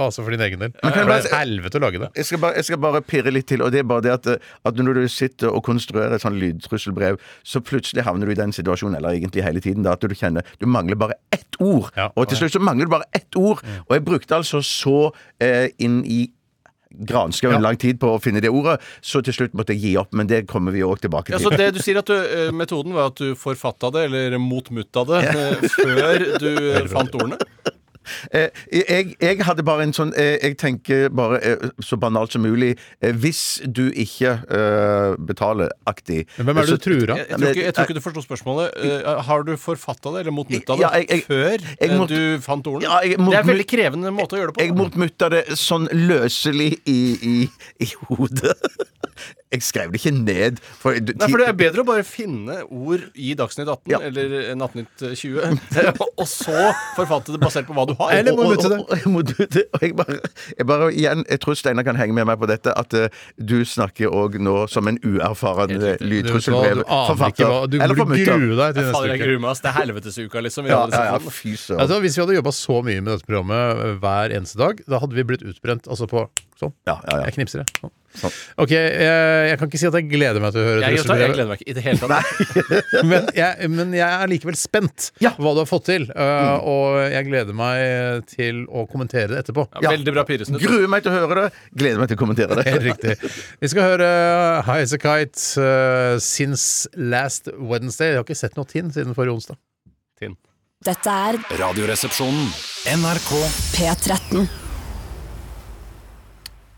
Altså for din egen del. kan Det blir er et helvete å lage det. Jeg skal, bare, jeg skal bare pirre litt til, og det er bare det at, at når du sitter og konstruerer et sånt lydtrusselbrev, så plutselig havner du i den situasjonen, eller egentlig hele tiden, da, at du kjenner du mangler bare ett ord. Ja. Og til slutt så mangler du bare ett ord. Og jeg brukte altså så eh, inn i granskauen Ja. lang tid på å finne det ordet, så til slutt måtte jeg gi opp. Men det kommer vi òg tilbake Ja, til. så det du sier at du, eh, Metoden var at du forfatta det, eller motmutta det, ja. før du eh, fant ordene? Eh, jeg, jeg hadde bare en sånn eh, Jeg tenker bare eh, så banalt som mulig. Hvis du ikke uh, betaler aktig Men hvem er det du truer av? jeg, tror ikke, jeg tror ikke du forsto spørsmålet. Uh, har du forfatta det, eller motmutta det, Ja, jeg- jeg- før jeg mot- du fant ordene? Ja, jeg mot- det er en veldig krevende måte å gjøre det på. Jeg motmutta det sånn løselig i, i, i hodet. Jeg skrev det ikke ned. For, Nei, for Det er bedre å bare finne ord i Dagsnytt 18 Ja. eller Nattnytt 20, og så forfatte det basert på hva du har. Eller må du til det? og, og, jeg det. Jeg bare, jeg bare igjen, jeg tror Steinar kan henge med meg på dette, at uh, du snakker òg nå som en uerfaren lydtrusselbrevforfatter. Du, du aner ikke hva Du burde grue deg til neste jeg uke. gruer meg. ass. Det er helvetesuka, liksom. Ja, ja, ja, fy søren. Altså, hvis vi hadde jobba så mye med dette programmet eh, hver eneste dag, da hadde vi blitt utbrent. Altså på sånn. Ja, ja, ja. Jeg knipser, jeg. Sånn. Sånn. Ok, jeg, jeg kan ikke si at jeg gleder meg til å høre Jeg, jeg, jeg gleder meg ikke i det hele tatt. men, jeg, men jeg er likevel spent Ja. hva du har fått til. uh, Og jeg gleder meg til å kommentere det etterpå. Ja, veldig bra Pyresen. Gruer meg til å høre det. Gleder meg til å kommentere det. Helt riktig. Vi skal høre High As A Kite uh, since last Wednesday. Jeg har ikke sett noe Tinn siden forrige onsdag. Dette er Radioresepsjonen. NRK P13.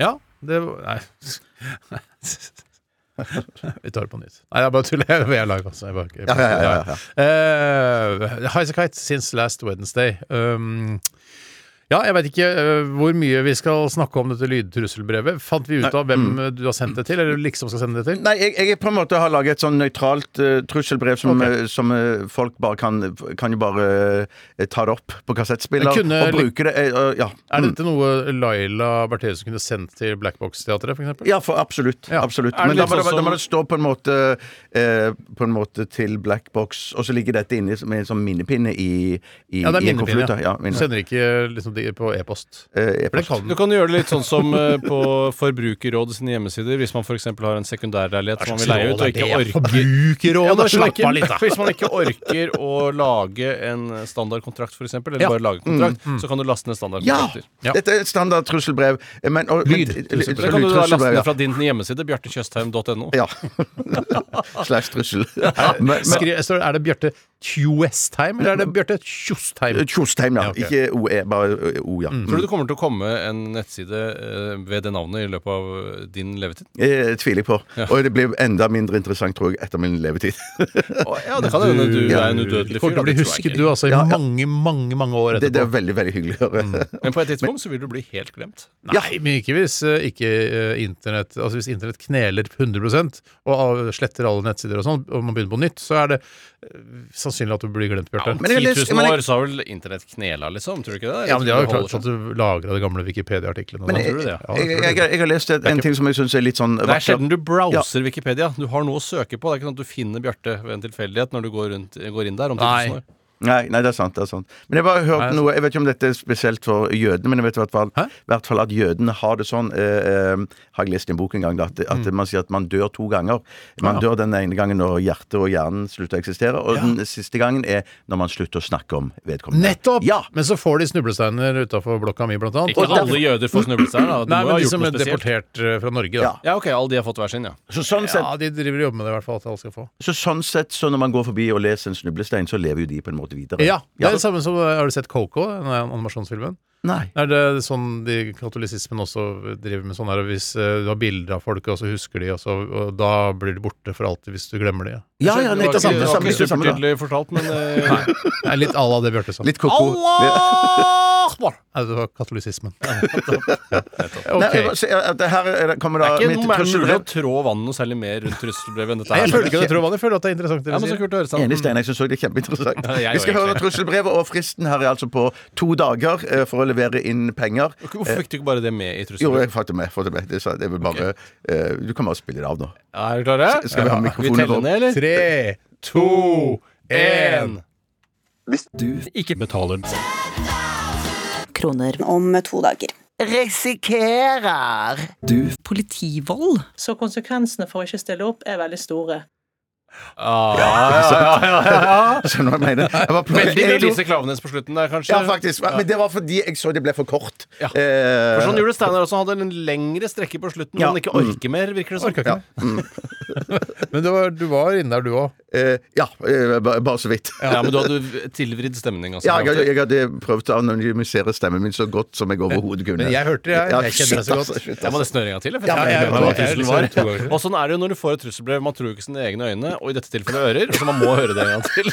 Ja, det var Nei. Vi tar det på nytt. Nei, jeg bare tuller. Vi er live, altså. Jeg bare, jeg bare, ja, ja, ja, ja. Uh, since last Wednesday. Um, ja, jeg veit ikke eh, hvor mye vi skal snakke om dette lydtrusselbrevet. Fant vi ut av hvem mm. du har sendt det til, eller liksom skal sende det til? Nei, jeg, jeg på en måte har laget et sånn nøytralt eh, trusselbrev som, Ok. eh, som eh, folk bare kan Kan jo bare eh, ta det opp på kassettspiller kunne og bruke det. eh, og- ja. Er Mm. dette noe Laila Bertheussen kunne sendt til Blackbox-teatret, f.eks.? Ja, for absolutt. Ja. absolutt. Er det Men da litt må, det, sånn da må det stå på en måte eh, På en måte til Blackbox, og så ligger dette inne med en sånn minnepinne i, i, Ja, det er i en minnepinne. konvolutt. Ja. Ja, minne. Sender ikke liksom de på e-post. Eh, e-post. kan Du kan gjøre det litt sånn som eh, på Forbrukerrådet sine hjemmesider. Hvis man f.eks. har en sekundærleilighet som man vil leie ut, og ikke orker Ja, Forbrukerrådet! Slapp ikke- av litt, da! Hvis man ikke orker å lage en standardkontrakt, f.eks., eller Ja. bare lage kontrakt, mm, mm. så kan du laste ned standardkontrakter. Ja. Dette er et standard trusselbrev. Men, og, men- Lydtrusselbrev. Det kan du da laste ned fra din hjemmeside, bjartekjøstheim.no. Ja. Slash trussel. Men, men, Skri, er det Bjarte Tjostheim, eller er det Bjarte Tjostheim? Tjostheim, ja. Ikke OE, bare O, ja. Tror du det kommer til å komme en nettside eh, ved det navnet i løpet av eh, din levetid? Jeg tviler på. Ja. Og det blir enda mindre interessant, tror jeg, etter min levetid. Ja, det kan hende du du er en udødelig fyr. Du bli det tror jeg husket, du, altså, i Ja, ja. mange, mange mange år Det, det er veldig, veldig hyggelig å høre. Men på et tidspunkt så vil du bli helt glemt. Nei, men ikke hvis eh, ikke eh, internett Altså hvis internett kneler 100 og sletter alle nettsider og sånn, og man begynner på nytt, så er det eh, sannsynlig at du blir glemt, Bjarte. Om Men jeg har 10 000 år så har vel internett knela, liksom? Tror du ikke det? Ja, men de har jo klart at du lagra de gamle Wikipedia-artiklene. Men sånn. jeg, tror du det, jeg, jeg, jeg, jeg har lest en ting som jeg syns er litt sånn Det er sjelden du browser Wikipedia. Du har noe å søke på. Det er ikke sånn at du finner Bjarte ved en tilfeldighet når du går, rundt, går inn der om 10 Nei. 000 år. Nei, nei, det er sant. det er sant Men jeg har bare hørt Nei, noe Jeg vet ikke om dette er spesielt for jødene, men jeg vet i hvert fall, hvert fall at jødene har det sånn eh, eh, Har jeg lest i en bok en gang, da, at, at man sier at man dør to ganger. Man Ja. dør den ene gangen når hjertet og hjernen slutter å eksistere, og Ja. den siste gangen er når man slutter å snakke om vedkommende. Nettopp! Ja. Men så får de snublesteiner utafor blokka mi, blant annet. Ikke Og derfor- alle jøder får snublesteiner. da. Nei, men de som er deportert eh, fra Norge, da. Ja. Ja, ok, alle de har fått hver sin, ja. Så sånn sett, Ja, de driver og jobber med det i hvert fall, at alle skal få. så sånn sett, så når man går forbi og leser en snublestein, så lever jo de på en måte videre. Ja, det er det samme som Har du sett Coco, den animasjonsfilmen? Nei. Er det sånn de katolisismen også driver med sånn her Hvis eh, du har bilder av folk, og så husker de, og, så, og da blir de borte for alltid hvis du glemmer de? Ja. Ja, ja, Det var nettopp. ikke, Samme, det var samme, ikke samme, da. supertydelig fortalt, men eh, Det er litt à la det Bjarte sa. Litt ko-ko. Allah akbar! Nei, det var katolisismen. Nei, Ok. jeg bare sier det her er- kommer Det da er ikke noe mer mulig å trå vannet noe særlig mer rundt trusselbrevet enn dette Nei, her. jeg føler ikke det, tror jeg. Jeg føler at det er interessant. det Ja, men så kult å høre sammen Enig, Steinar. Jeg syns det er kjempeinteressant. Ja, jeg Vi skal høre egentlig. trusselbrevet, og fristen her er altså på to dager eh, for å levere inn penger. Hvorfor fikk du ikke bare det med i Jo, trusselbrevet? jeg fikk det med. Fått det med. Det, sa- det er vel bare eh, Du kan bare spille det av nå. Er du klare? Skal vi ha mikrofonen Vi teller på? ned, eller? Tre, to, én. Du ikke betaler kroner om to dager. Risikerer du Politivold. Så konsekvensene for å ikke stille opp er veldig store. Ah, ja, ja, ja, ja, ja. Skjønner du hva jeg mener? Jeg Veldig mye Lise Klaveness på slutten der, kanskje. Ja, faktisk. Men det var fordi jeg så det ble for kort. Ja. Eh, For sånn gjorde Steinar også. Han hadde en lengre strekke på slutten, Ja. men ikke orker mer, virker det som. Orker ikke mer. Men du var, du var inne der, du òg. eh, ja, eh, bare, bare så vidt. Ja, men du hadde tilvridd stemning. Altså, Ja, jeg, jeg hadde prøvd å anonymisere stemmen min så godt som jeg overhodet kunne. Men jeg hørte det, jeg. Jeg kjenner deg så godt. altså, Jeg må nesten høre en gang til. jeg, for Ja, jeg men jeg- hva jeg- trusselen jeg- var. jeg- ganger. Og sånn er det jo når du får et trusselbrev. Man tror jo ikke sine egne øyne, og i dette tilfellet ører, så man må høre det en gang til.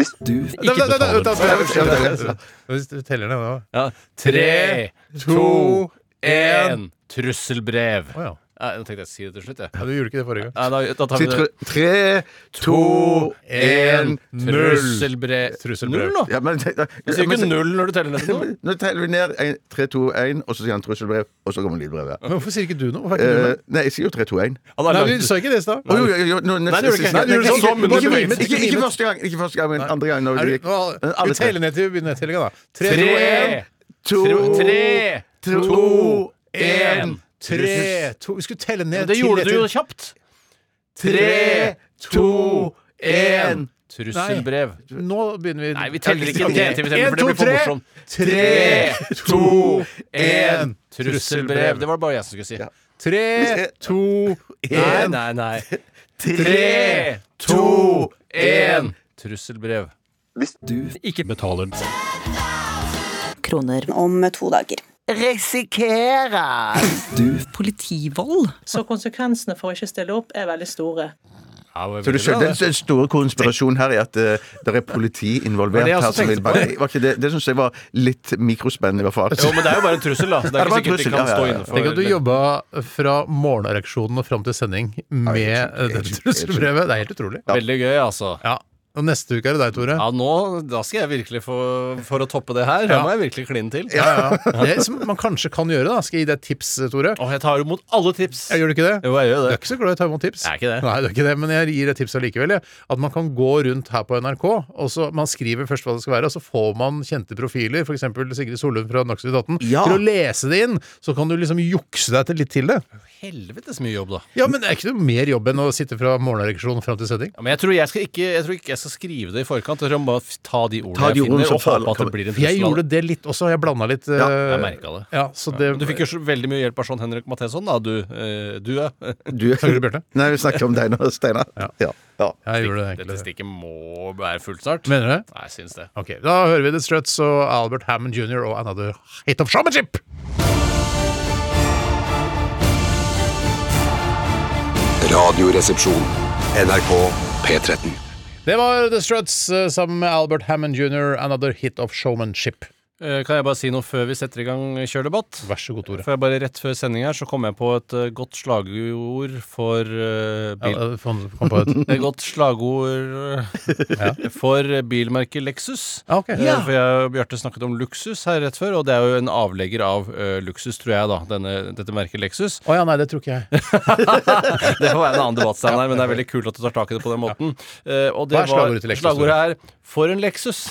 Hvis du Ikke betaler. Hvis du teller ned nå Ja. Tre, to, én. Trusselbrev. Oh, ja. Nå tenkte jeg å si det til slutt, jeg. Ja, du gjorde ikke det forrige gang. Nei, da, da tar vi tre, det. tre, to, én Trusselbrev. Trusselbrev. Null, nå? ja, men, Du sier ikke null når du teller ned til noe. Nå teller vi ned. En, tre, to, én, og så sier han trusselbrev, og så kommer lydbrevet. Men hvorfor sier ikke du noe? Ikke du Eh, nei, jeg sier jo tre, to, én. Nei, du sa ikke det i stad. Jo, jo, jo, Nei, det du ikke. Nei, Nei, gjorde ikke- sånn, ikke- ikke- ikke- Ikke første gang, ikke første gang, men andre gang. Når vi du- gikk. alle vi tre. telle ned til nedtellinga, da? Tre, Tre, To, tre, to, én. Tre, to Vi skulle telle ned Det til gjorde du jo kjapt. tre, to, én. Trusselbrev. Nå begynner vi Nei, vi teller ikke ned til vi teller, En, for det to, blir for tre. morsomt. Tre, to, én. Trusselbrev. Det var det bare jeg som skulle si. Tre, to, Nei, én. nei, nei. Tre, to, én. Trusselbrev. Hvis du ikke betaler kroner om to dager. Politivold. Så konsekvensene for å ikke stille opp er veldig store. ja, Så du skjønner den store konspirasjonen her i at uh, det er politi involvert her som vil bare Var ikke det det syns jeg var litt mikrospennende, i hvert fall. Jo, men det er jo bare en trussel, da. Så det Ja, er det ikke sikkert de kan ja, stå ja, ja. inne for Tenk at du jobba fra morgenereksjonen og fram til sending med eh, dette trusselbrevet. Det er helt utrolig. Veldig gøy, altså. Ja. Og neste uke er det deg, Tore. Ja, nå, Da skal jeg virkelig få For å toppe det her, da må jeg virkelig kline til. Ja, ja. Det som man kanskje kan gjøre, da. Skal jeg gi deg et tips, Tore? Åh, jeg tar imot alle tips. Jeg gjør du ikke det? Jo, jeg gjør Du er det. ikke så glad i å ta imot tips? Jeg er ikke det. Nei, du er ikke det, men jeg gir et tips allikevel. jeg. At man kan gå rundt her på NRK, og så man skriver først hva det skal være, og så får man kjente profiler, f.eks. Sigrid Solund fra Dagsnytt 18, Ja. til å lese det inn. Så kan du liksom jukse deg til litt til det. Helvetes mye jobb, da. Ja, men det er ikke noe mer jobb enn å sitte fra morgenereksjonen fram til sending. Ja, men jeg tror, jeg, skal ikke, jeg tror ikke jeg skal skrive det i forkant. Jeg må bare ta de ordene Ta de jeg ordene finner, og håpe at det blir en jeg gjorde det. litt også. Jeg blanda litt. Ja, eh, Jeg merka det. Ja, så det du fikk jo så veldig mye hjelp av Sean Henrik Matheson, da, du. Eh, du ja. Du, Snakker du, Bjarte? Nei, vi snakker om deg nå, Steinar. Ja. Ja. Ja. Jeg gjorde det egentlig. Dette stikket må være fullt snart. Mener du det? Nei, jeg syns det. Ok, Da hører vi The Struts og Albert Hammond jr. og Another Hit of Shamanship! Radioresepsjon. NRK P13. Det var The Struts eh, sammen med Albert Hammond jr. Another Hit of Showmanship. Eh, Kan jeg bare si noe før vi setter i gang kjørdebatt? Vær så god, Tore. For jeg bare Rett før sending her så kom jeg på et eh, godt slagord for uh, bil... Ja, kom på et. Et godt slagord for bilmerket Lexus. Ja, ok. ja. For jeg og Bjarte snakket om luksus her rett før, og det er jo en avlegger av uh, luksus, tror jeg, da. Denne, dette merket Lexus. Å ja, nei, det tror ikke jeg. Det får være en annen debatt, Steinar, men det er veldig kult at du tar tak i det på den måten. Uh, og det Hva er slagordet til Lexus, Slagordet er 'for en Lexus'.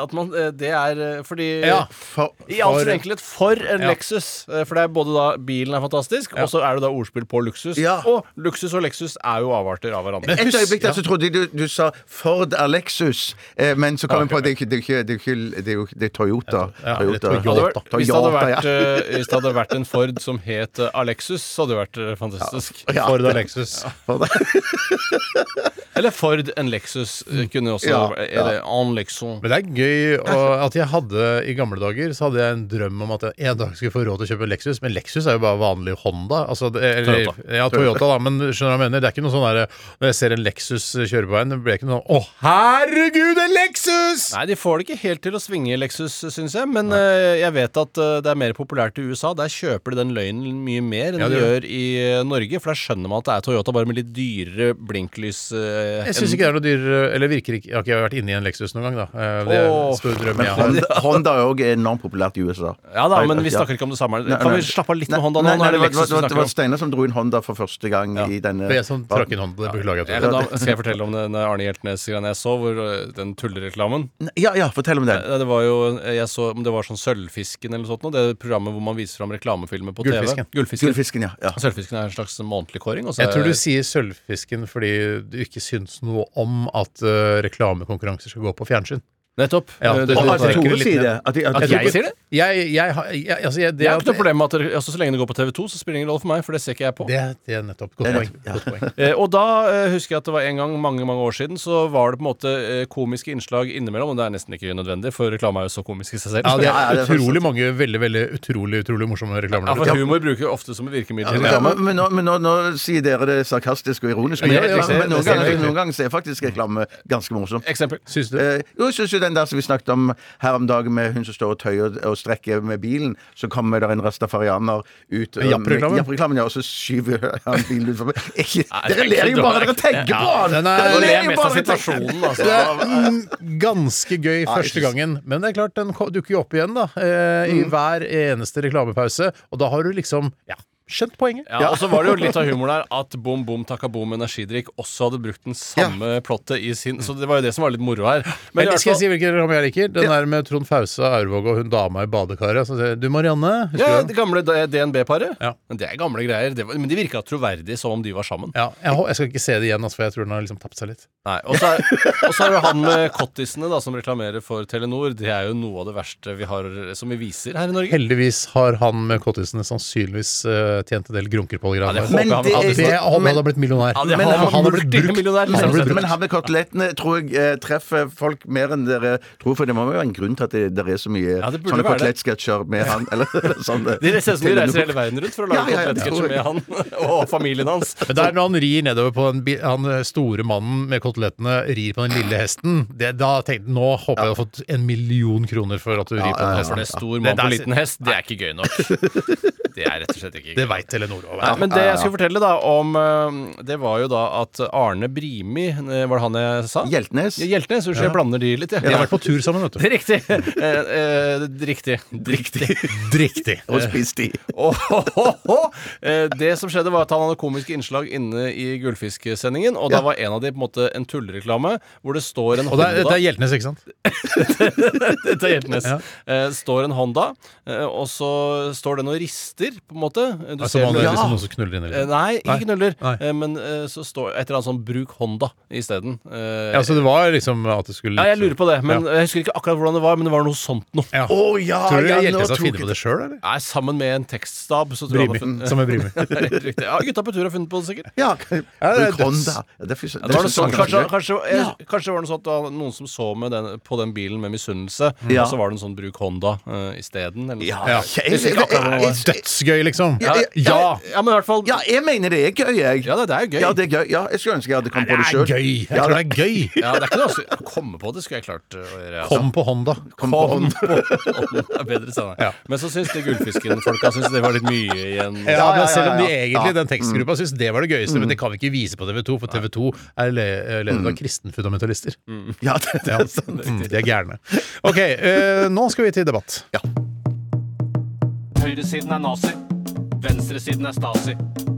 At man, det er eh, fordi Ja, For, I all sin enkelhet for en Ja. Lexus. Eh, For det er både da bilen er fantastisk, Ja. og så er det da ordspill på luksus. Ja. Og luksus og Lexus er jo avarter av hverandre. et øyeblikk der så trodde jeg du, du sa Ford er Lexus, eh, men så kom jeg på at det er ikke- det ikke- det det jo det er Toyota. Ja, Toyota. Toyota. Hvis, det hadde Toyota, vært, eh, hvis det hadde vært en Ford som het eh, Alexus, så hadde det vært fantastisk. Ja. Ford og Lexus. For Eller Ford en Lexus kunne også Ja, Eller en Lexus. Men det er gøy å, at jeg hadde i gamle dager Så hadde jeg en drøm om at jeg en dag skulle få råd til å kjøpe en Lexus. Men Lexus er jo bare vanlig Honda. Altså, det, eller, Toyota. Ja, Toyota, da. Men skjønner du hva jeg mener? Det er ikke noe sånn derre Når jeg ser en Lexus kjøre på veien, det blir ikke noe sånn Å, herregud, en Lexus! Nei, de får det ikke helt til å svinge Lexus, syns jeg. Men eh, jeg vet at eh, det er mer populært i USA. Der kjøper de den løgnen mye mer enn Ja, de gjør i eh, Norge. For der skjønner man at det er Toyota, bare med litt dyrere blinklys. eh, Jeg syns ikke det er noe dyrere Eller virker ikke Jeg har ikke vært inni en Lexus noen gang, da. Eh, Det er en stor drøm Men jeg har. Honda, Honda er òg enormt populært i USA. Ja da, men vi snakker ikke om det samme. Nei, Kan vi slappe av litt Nei, med Honda nå? nei, nei, det det var- det var- Det. Steinar som dro inn Honda for første gang i denne Det er jeg som trakk inn hånden. Beklager jeg. Da skal jeg fortelle om den Arne Hjeltnes-greia jeg så, hvor øh, den tullereklamen Ja, ja, fortell om den. Det var jo Jeg så om det var sånn Sølvfisken eller noe sånt, det programmet hvor man viser fram reklamefilmer på TV. Gullfisken. Gullfisken, ja. ja. Sølvfisken er en slags månedlig kåring. Jeg tror du er- sier Sølvfisken fordi du ikke syns noe om at eh, reklamekonkurranser skal gå på fjernsyn. Nettopp. Ja, det, det- det- at Tore det sier det. At, at, At jeg sier det? Jeg, jeg, jeg, altså, jeg, det, Jeg har ikke noe problem med at altså, Så lenge det går på TV2, så spiller det ingen rolle for meg, for det ser ikke jeg på. Det, det er nettopp. Godt er poeng. ja. Godt poeng. Eh, og da eh, husker jeg at det var en gang mange mange år siden, så var det på en måte eh, komiske innslag innimellom. Og det er nesten ikke nødvendig, for reklame er jo så komisk i seg selv. Ja, det er er utrolig mange veldig veldig utrolig utrolig morsomme reklamer. Ja, for humor bruker jo ofte som et virkemiddel. ja, men men, nå, men nå, nå sier dere det sarkastisk og ironisk. Men, ja, ja, men noen, ganger er faktisk reklame ganske morsom. Eksempel. Syns du? Eh, jo, syns jo den der som vi snakket om her om dagen, med hun som står og tøyer og, strekker med bilen. Så kommer det en rastafarianer ut Med Japp-reklamen? Japp-reklamen, ja, og så skyver han bilen ut forbi. Ikke- Nei, Dere er ler jo bare dere tenker på den er- Dere ler jo bare situasjonen, altså. Det er mm, ganske gøy første gangen, men det er klart den dukker jo opp igjen da eh, i hver eneste reklamepause, og da har du liksom ja, skjønt poenget. Ja, Og så var det jo litt av humoren der at Bom Bom Takka Boom energidrikk også hadde brukt den samme plottet i sin Så det var jo det som var litt moro her. Men i skal jeg si hvilken rom jeg liker? Den der med Trond Fause, Aurvåg og hun dama i badekaret. som sier, Du Marianne, ja, Det gamle DNB-paret. Ja. Men det er gamle greier. Det var, men de virka troverdige som om de var sammen. Ja, jeg, jeg skal ikke se det igjen, altså, for jeg tror den har liksom tapt seg litt. Nei, Og så er, jo han med kottisene da, som reklamerer for Telenor. Det er jo noe av det verste vi har som vi viser her i Norge. Heldigvis har han med kottisene sannsynligvis eh, tjent en del grunker på Ja, det håper jeg han det hadde er- det han hadde blitt millionær. Men han- han blitt brukt. multimillionær. Han har blitt brukt. Men han med kotelettene tror jeg eh, treffer folk mer enn dere tror, for det må jo være en grunn til at det, det er så mye Ja, sånne kotelettsketsjer med han. Eller sånn det- De ser ut som de reiser hele verden rundt for å lage ja, kotelettsketsjer med han og familien hans. Men det er når han rir nedover på den, han eh, store mannen med kotelettene rir på den lille hesten. Det, da tenkte jeg, Nå håper jeg du har fått en million kroner for at du rir på den For hesten. det er stor mann på liten hest, det er ikke gøy nok. Det er rett og slett ikke Det gøy. Veit Telenor òg. Nei, men det jeg skulle fortelle da om eh, Det var jo da at Arne Brimi eh, Var det han jeg sa? Hjeltnes. Ja, Hjeltnes. Unnskyld, jeg blander de litt. jeg. De har vært på tur sammen, vet du. riktig. Eh, eh, riktig. Riktig. Riktig. Og spist de. Eh, Det som skjedde, var at han hadde komiske innslag inne i Gullfisksendingen. Og da var en av de på en måte en tullereklame hvor det står en Og det er, Honda det er Hjeltnes, ikke sant? Dette er Hjeltnes. Ja. Eh, står en Honda, eh, og så står den og rister, på en måte. Du Altså, man, det er liksom noen som knuller inn i Liksom. Nei, ikke knuller. Nei. Eh, men eh, så står et eller annet sånn 'bruk Honda' isteden. Eh, Ja, så det var liksom at det skulle ja, jeg lurer på det, men Ja. jeg husker ikke akkurat hvordan det var. Men det var noe sånt noe. Ja. Oh, ja! Tror du ja, hjelper Hjeltnes har finne funnet på det sjøl, eller? Nei, sammen med en tekststab. Så tror jeg han har Brimi. funnet- Som er Brimi. Riktig. Ja, gutta på tur har funnet på det, sikkert. Ja, det bruk. Ja, det er Ja, det var noe sånt, kanskje, kanskje. kanskje, jeg, kanskje var det noe sånt at noen som så med den, på den bilen med misunnelse, Ja. og så var det en sånn 'bruk Honda' uh, isteden. Ja. Ja. det. Dødsgøy, liksom. Ja, Ja, ja, ja, men i hvert fall Ja, jeg mener det er gøy, jeg. Ja, det, det er jo gøy. Ja, det er gøy. Ja, jeg skulle ønske jeg hadde kommet Det på det er sjøl. gøy. Jeg tror det er gøy. Ja, det er ikke noe å komme på det, skulle jeg klart uh, å gjøre. altså. Kom på Honda. Kom på hånd. Det er bedre sånn. Ja. Men så syns de Gullfisken-folka syns det var litt mye igjen. Ja, ja, men Selv om de ja, ja. egentlig, den tekstgruppa, syns det var det gøyeste, men det kan vi ikke vise på TV2, for TV2 er le ledet av kristenfundamentalister. Ja, det, det er sant. mm, de er gærne. Ok, eh, nå skal vi til debatt. Høyresiden er nazi. Venstresiden er stasi.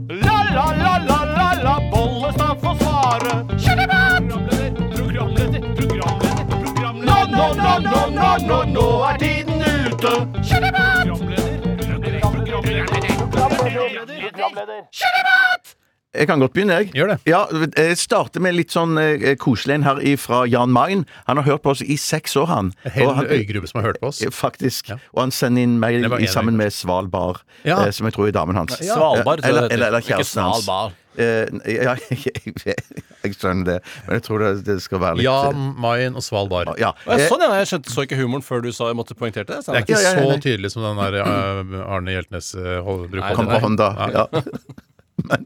La, la, la, la, la, la, Bollestad får svare. Programleder, programleder, programleder, programleder. Nå, nå, nå, nå, nå, nå, nå er tiden ute. Programleder, programleder, programleder, programleder. Jeg kan godt begynne, jeg. Gjør det. Ja, Jeg starter med litt sånn eh, koselig en her fra Jan Mayen. Han har hørt på oss i seks år, han. En hel han- øygruppe som har hørt på oss. Faktisk. Faktisk. Og han sender inn mail i sammen med Svalbard, Ja. eh, som jeg tror er damen hans. Svalbard, tror eller, eller, eller kjæresten hans. Svalbard. Eh, ja, jeg, jeg skjønner det, men jeg tror det, det skal være litt Jan Mayen og Svalbard. Ja. Å, Eh, sånn, ja. Jeg skjønte så ikke humoren før du sa jeg måtte poengtere det. Det er ikke Ja, ja, ja, så nei. tydelig som den der eh, Arne Hjeltnes uh, bruker. Kom på hånda. Ja. Men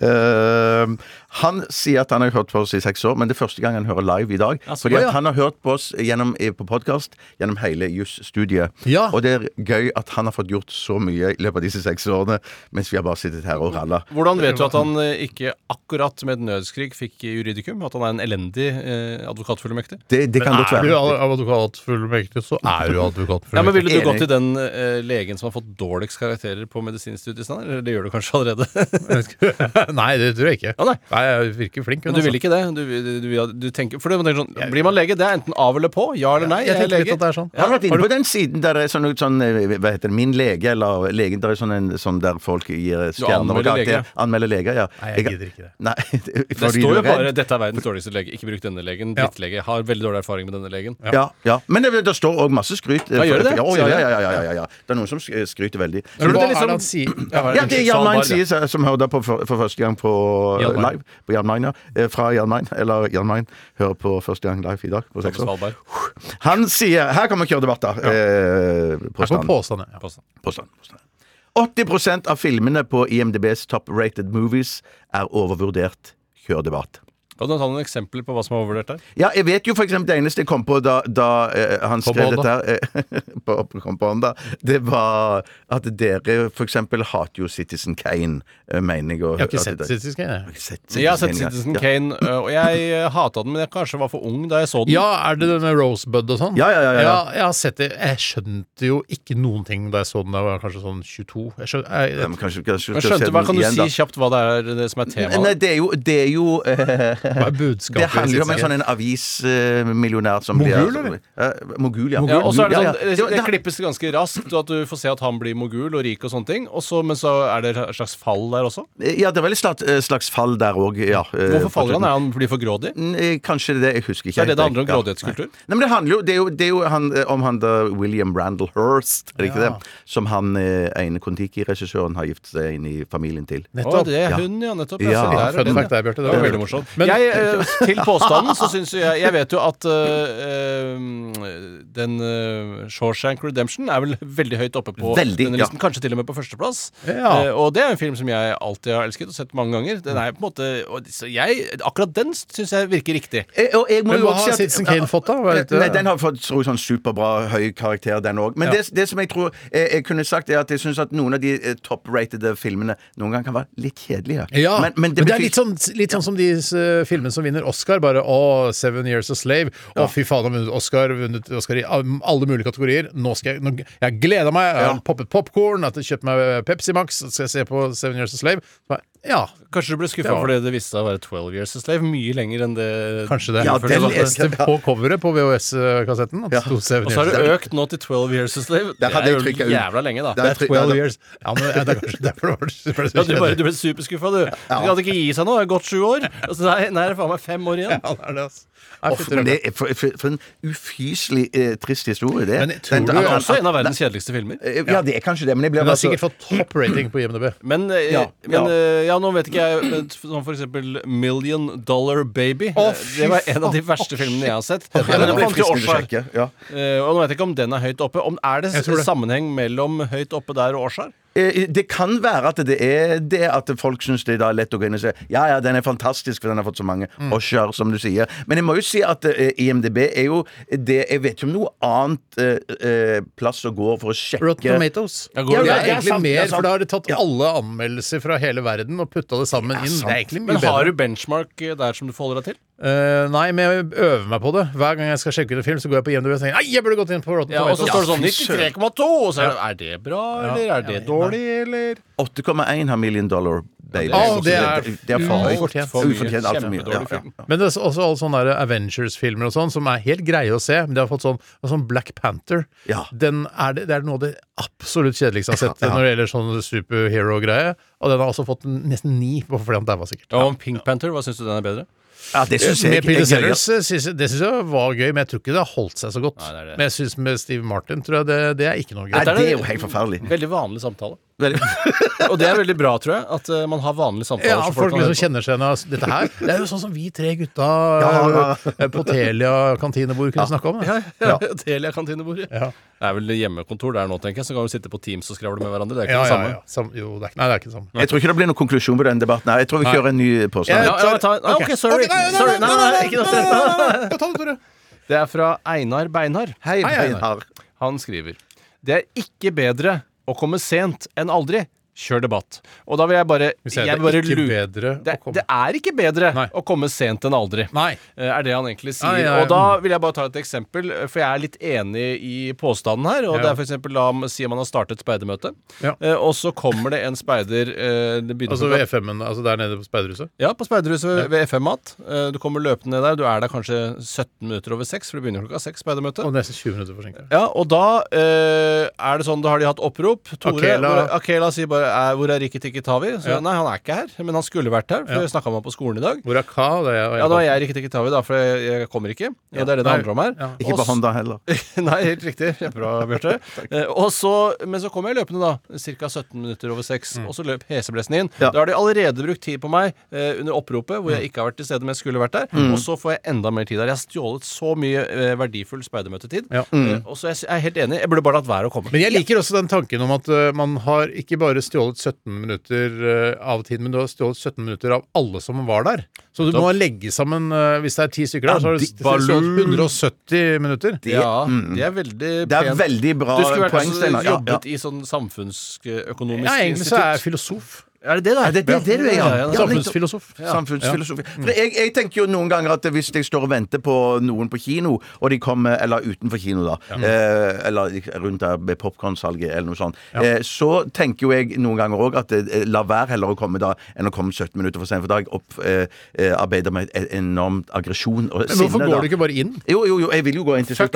eh, han sier at han har hørt på oss i seks år, men det er første gang han hører live i dag. Ja, fordi ja. han har hørt på oss gjennom, eh, på podkast gjennom hele jusstudiet. Ja. Og det er gøy at han har fått gjort så mye i løpet av disse seks årene, mens vi har bare sittet her og ralla. Hvordan vet du at han eh, ikke akkurat med et nødskrig fikk juridikum? At han er en elendig eh, advokatfullmektig? Det, det kan Men godt er du være. advokatfullmektig, så er du Ja, men. Ville du gått til den eh, legen som har fått dårligst karakterer på medisinstudiet? Eller det gjør du kanskje allerede? nei, det tror jeg ikke. Å, nei. jeg virker flink. Men du vil ikke det? Du, du, du, du tenker, for det, tenker sånn, Blir man lege? Det er enten av eller på. Ja eller nei. Jeg er tenker litt at det er sånn. Har du vært inne på den siden der det er sånn, sånn eh, Hva heter det? Min lege, eller legen Der er sånn, en, sånn der folk gir stjerner og karakter. leger. Anmelder leger, ja. Nei, jeg gidder ikke det. Nei, Det fordi står jo er bare 'dette er verdens dårligste lege'. Ikke bruk denne legen. Ja. Drittlege. Har veldig dårlig erfaring med denne legen. Ja, ja. Men det, det står òg masse skryt. Ja, gjør det det? Ja, ja, ja, ja, ja, ja, ja. Det er noen som skryter veldig. Hva liksom- er det han sier? Ja, hva er Ja, det er Jan Mayen sier, som hører på for, første gang på Jan live. På Jan Mayen, ja. Eh, Fra Jan Mayen, eller Jan Mayen, hører på første gang live i dag. På seks år. Han sier Her kan vi kjøre debatt, da. Eh, påstand. kommer påstanden. Ja. Påstand. Påstand. påstand. 80% av filmene på IMDbs top rated movies er overvurdert. Kjør debatt. Kan du ta noen eksempler på hva som er overvurdert der? Ja, jeg vet jo for eksempel det eneste jeg kom på da, da eh, han På skrev på dette her eh, på, på, kom på hånda, det var at dere for eksempel hater jo Citizen Kane, eh, mener jeg. og- Jeg har ikke sett Citizen Kane. jeg. Jeg har sett Jeg har sett Citizen. Kane, ø, og jeg uh, hata den, men jeg kanskje var for ung da jeg så den. Ja, er det det med Rosebud og sånn? Ja, ja, ja, ja, ja. Jeg har sett det. Jeg skjønte jo ikke noen ting da jeg så den da jeg var kanskje sånn 22. Jeg skjønte, jeg, Ja, men kanskje, kanskje Men skjønte, hva Kan du igjen, si da. kjapt hva det er det som er temaet? Nei, det er jo, det er jo eh, hva er budskapet? Det handler jo om en sånn en avismillionær som Mogul, blir eller? Mogul, ja. Ja, og så er det sånn, det, Det- det det- klippes ganske raskt, og at du får se at han blir mogul og rik og sånne ting. Og så, men så er det et slags fall der også. Ja, det er vel et slags, slags fall der òg, ja. Hvorfor faller han? Er han blir for grådig? Mm, eh, Kanskje det, jeg husker ikke. Det er det det handler om, Ja, grådighetskultur? Nei. Nei, men det handler jo, det er jo, det er jo han, eh, om han da William Randall Hurst, er det ikke Ja. det? Som han eh, ene Kon-Tiki-regissøren har giftet seg inn i familien til. Å, Nettopp. det er hun, ja. Nettopp. Ja, Ja, se fun fact der, Bjarte. Det var veldig morsomt. Men- jeg, eh, til påstanden så syns jeg Jeg vet jo at eh, eh, den uh, Shawshank Redemption er vel veldig høyt oppe på Veldig, denne ja. listen. Kanskje til og med på førsteplass. Ja. Eh, og det er en film som jeg alltid har elsket og sett mange ganger. Den er på en måte og, så jeg, Akkurat den syns jeg virker riktig. Eh, og jeg må Men jo hva også har si at- Citizen Kane fått, da? Hva dette? Nei, Den har fått tror jeg, sånn superbra høy karakter, den òg. Men Ja. det, det som jeg tror jeg, jeg kunne sagt, er at jeg syns at noen av de eh, top-ratede filmene noen ganger kan være litt kjedelige. Ja, men, det, er betyr- litt sånn, litt sånn som de filmene som vinner Oscar. Bare å, Seven Years a Slave. Å, fy faen, har vunnet Oscar, vunnet Oscar i alle mulige kategorier. Nå skal jeg nå, Jeg gleder meg. Jeg har poppet popkorn, kjøpt meg Pepsi Max, skal jeg se på Seven Years a Slave. Ja, Kanskje du ble skuffa fordi det viste seg å være 12 Years a Slave. Mye lenger enn det kanskje det. Ja, det leste på coveret på VHS-kassetten. Ja. Og så har det økt nå til 12 Years a Slave. Det er jo jævla lenge, da. Det er 12 years. Ja, men det er kanskje derfor det var det ble så Ja, du, bare, du ble superskuffa, du. Du hadde ikke gi seg nå. Det er gått sju år. Altså, nei, nei, det er faen meg fem år igjen. Ja, det er det, altså. Det er for, for, for en ufyselig eh, trist historie, det. Men jeg tror Den- du- Det er også en av verdens kjedeligste filmer. Eh, Ja, det er kanskje det, men jeg blir Men det har sikkert fått topp rating på IMDb. Men, eh, Ja, men ja. Ja, nå vet ikke jeg Som for eksempel Million Dollar Baby. Å, fy det var en av de verste filmene jeg har sett. Ja, Den er Årsar. sjekke, ja. Eh, og nå vet jeg ikke om den er høyt oppe. Om, er det det. sammenheng mellom høyt oppe der og Årsar? Eh, Det kan være at det er det at folk syns det er lett å gå inn og se ja, ja, den er fantastisk, for den har fått så mange Mm. Oscar, som du sier. Men jeg må jo si at eh, IMDb er jo det Jeg vet ikke om noe annet eh, plass å gå for å sjekke Rotten Tomatoes. Ja, går det det- er det er egentlig sant, er mer, for da har de tatt Ja. alle anmeldelser fra hele verden og putta det sammen inn. Det er egentlig mye Men har du benchmark der som du forholder deg til? Eh, nei, men jeg øver meg på det. Hver gang jeg skal sjekke ut en film, så går jeg på IMDb og tenker Nei, jeg burde gått inn på Rotten Ja, og så står det sånn 93,2! Og så er det Er det bra, eller er det Ja, dårlig, eller? 8,1 har Million Dollar Baby. Å, det er det er for ufortjent. For mye. Ufortjent altfor mye. Ja, ja. Men det er også alle sånne Avengers-filmer og sånn, som er helt greie å se. Men de har fått sånn, sånn Black Panther. Ja. Den er det, det er noe av det absolutt kjedeligste jeg har sett Ja, ja. når det gjelder sånn superhero-greie. Og den har også fått nesten ni på fordi han daua sikkert. Og Pink Panther, hva syns du den er bedre? Ja, det syns jeg Med Peter er gøy. Sellers synes jeg, det jeg var gøy, men jeg tror ikke det har holdt seg så godt. Nei, det er det. Men jeg syns med Steve Martin tror jeg det, det er ikke noe gøy. Nei, det er jo helt forferdelig. Veldig vanlig samtale. Veldig. Og det er veldig bra, tror jeg, at uh, man har vanlige samtaler. Ja, folk liksom kjenner seg igjen dette her. Det er jo sånn som vi tre gutta Ja, ja. på Telia kantinebord kunne snakke om. Ja, det. ja, ja. Telia-kantinebordet. Ja. Det er vel hjemmekontor der nå, tenker jeg. Så kan vi sitte på Teams og skravle med hverandre. Det er ikke Ja, det samme. ja. Sam, jo, det er, ikke- nei, det er ikke det samme. Jeg tror ikke det blir noen konklusjon på den debatten. her. Jeg tror vi kjører en ny påstand. Ja, ja, ta, ah, ok, sorry. Okay, nei, nei, sorry. nei, Nei, nei, nei, ikke noe stress. Ta det, Tore. Det er fra Einar Beinar. Hei, Hei, Einar. Einar. Han skriver Det er ikke bedre å komme sent enn aldri. Kjør debatt. Og da vil jeg bare, jeg det bare er det, å komme det er ikke bedre Nei. å komme sent enn aldri. Nei. Eh, Er det han egentlig sier. Ja, ja, ja. Og da vil jeg bare ta et eksempel, eh, for jeg er litt enig i påstanden her. Og Ja. det er for eksempel ham si man har startet speidermøte, Ja. eh, og så kommer det en speider eh, Altså ved FM-en, altså der nede på speiderhuset? Ja, på speiderhuset ved, ved FM-mat. Eh, Du kommer løpende ned der. Du er der kanskje 17 minutter over 6, for det begynner klokka 6 speidermøte. Og nesten 20 minutter forsinket. Ja, og da eh, er det sånn, da har de hatt opprop. Tore, Akela. Akela sier bare er, 'Hvor er Rikki Tikki Tavi? Så Ja. nei, han er ikke her, men han skulle vært her, for Ja. jeg snakka med ham på skolen i dag. Hvor er Ka? Det er, Ja, da er jeg Rikki Tikki Tavi, da, for jeg, jeg kommer ikke. Ja. det er det det handler om her. Ja. Ikke på Honda heller. Nei, helt riktig. Kjempebra, Bjarte. Eh, og så, men så kommer jeg løpende, da. Ca. 17 minutter over 6. Og så løp heseblessen inn. Ja. Da har de allerede brukt tid på meg eh, under oppropet, hvor jeg ikke har vært til stede, men jeg skulle vært der. Og så får jeg enda mer tid der. Jeg har stjålet så mye eh, verdifull speidermøtetid. Ja. Eh, og så er jeg, jeg er helt enig. Jeg burde bare latt være å komme. Men jeg liker også den tanken om at uh, man har ikke bare stjålet 17 minutter eh, av tiden, men du har stjålet 17 minutter av alle som var der. Så du må legge sammen eh, Hvis det er ti stykker der, så har du stjålet 170 minutter. Ja, det er veldig Det er veldig bra Du skulle vært poeng, altså, Steinar. Ja, jobbet ja. i sånn samfunnsøkonomisk Ja, egentlig så er jeg filosof. Er det det, da? Er det er det, det du er, ja. Ja, ja, Ja. Samfunnsfilosof. Samfunnsfilosofi. For jeg, jeg tenker jo noen ganger at hvis jeg står og venter på noen på kino, og de kommer Eller utenfor kino, da. Eh, eller rundt der ved popkornsalget, eller noe sånt. Eh, så tenker jo jeg noen ganger òg at eh, la være heller å komme da enn å komme 17 minutter for sent. For da har jeg opparbeider meg et enormt aggresjon og Men hvorfor sinne, går da. du ikke bare inn? Jo, jo, jo, jeg vil jo gå inn til slutt.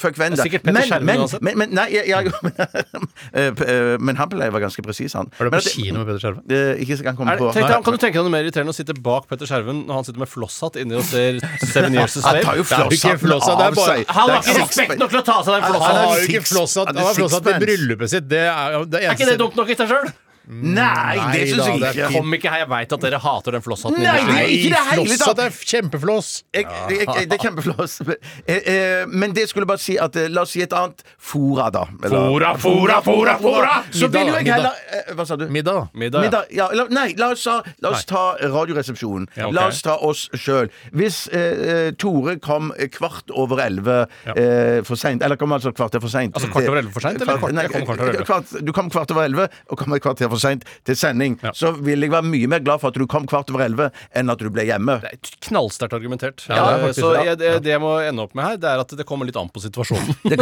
Fuck vennen, er sikkert Petter Men, Skjerven men, uansett. men, men, nei, jeg, jeg, Eh, eh, men han pleier å være ganske presis, han. Var du på kino med Petter Skjerven? Eh, ikke kan komme Er, på tenk deg, kan du tenke deg noe mer irriterende å sitte bak Petter Skjerven når han sitter med flosshatt inni og ser Seven Years a Han tar jo Det er ikke flosshatten flosshatt, det er av bare- seg. Han har Det er ikke sixpence. respekt nok til å ta av seg den Han flosshatten! har jo ikke flosshatt han har flosshatt i bryllupet sitt. Det er jo det Er ikke det dumt nok i seg sjøl? Nei, det syns da, jeg det er ikke. Kom ikke her, jeg veit at dere hater den flosshatten. Nei, det er ikke det hele tatt. Flosshatt er kjempefloss. Jeg, jeg, jeg, det er kjempefloss. Eh, eh, Men det skulle bare si at eh, La oss si et annet fora, da. Eller- Fora, fora, fora, fora! Så vil jo jeg Middag, heller eh, Hva sa du? Middag, da. Middag, ja. Middag, ja. la, nei, la oss, ta, la oss ta Radioresepsjonen. Ja, ok. La oss ta oss sjøl. Hvis eh, eh, Tore kom kvart over elleve eh, for seint Eller kom altså kvart for seint. Altså kvart over elleve for sent, eller kvart- jeg kom kvart over elleve? kvart- Du kom kvart over elleve og kom et kvarter for seint til sending. Ja. Så vil jeg være mye mer glad for at du kom kvart over elleve enn at du ble hjemme. Det er knallsterkt argumentert. Ja, det er Eh, faktisk så det. jeg, det, det jeg må ende opp med her, det er at det kommer litt an på situasjonen.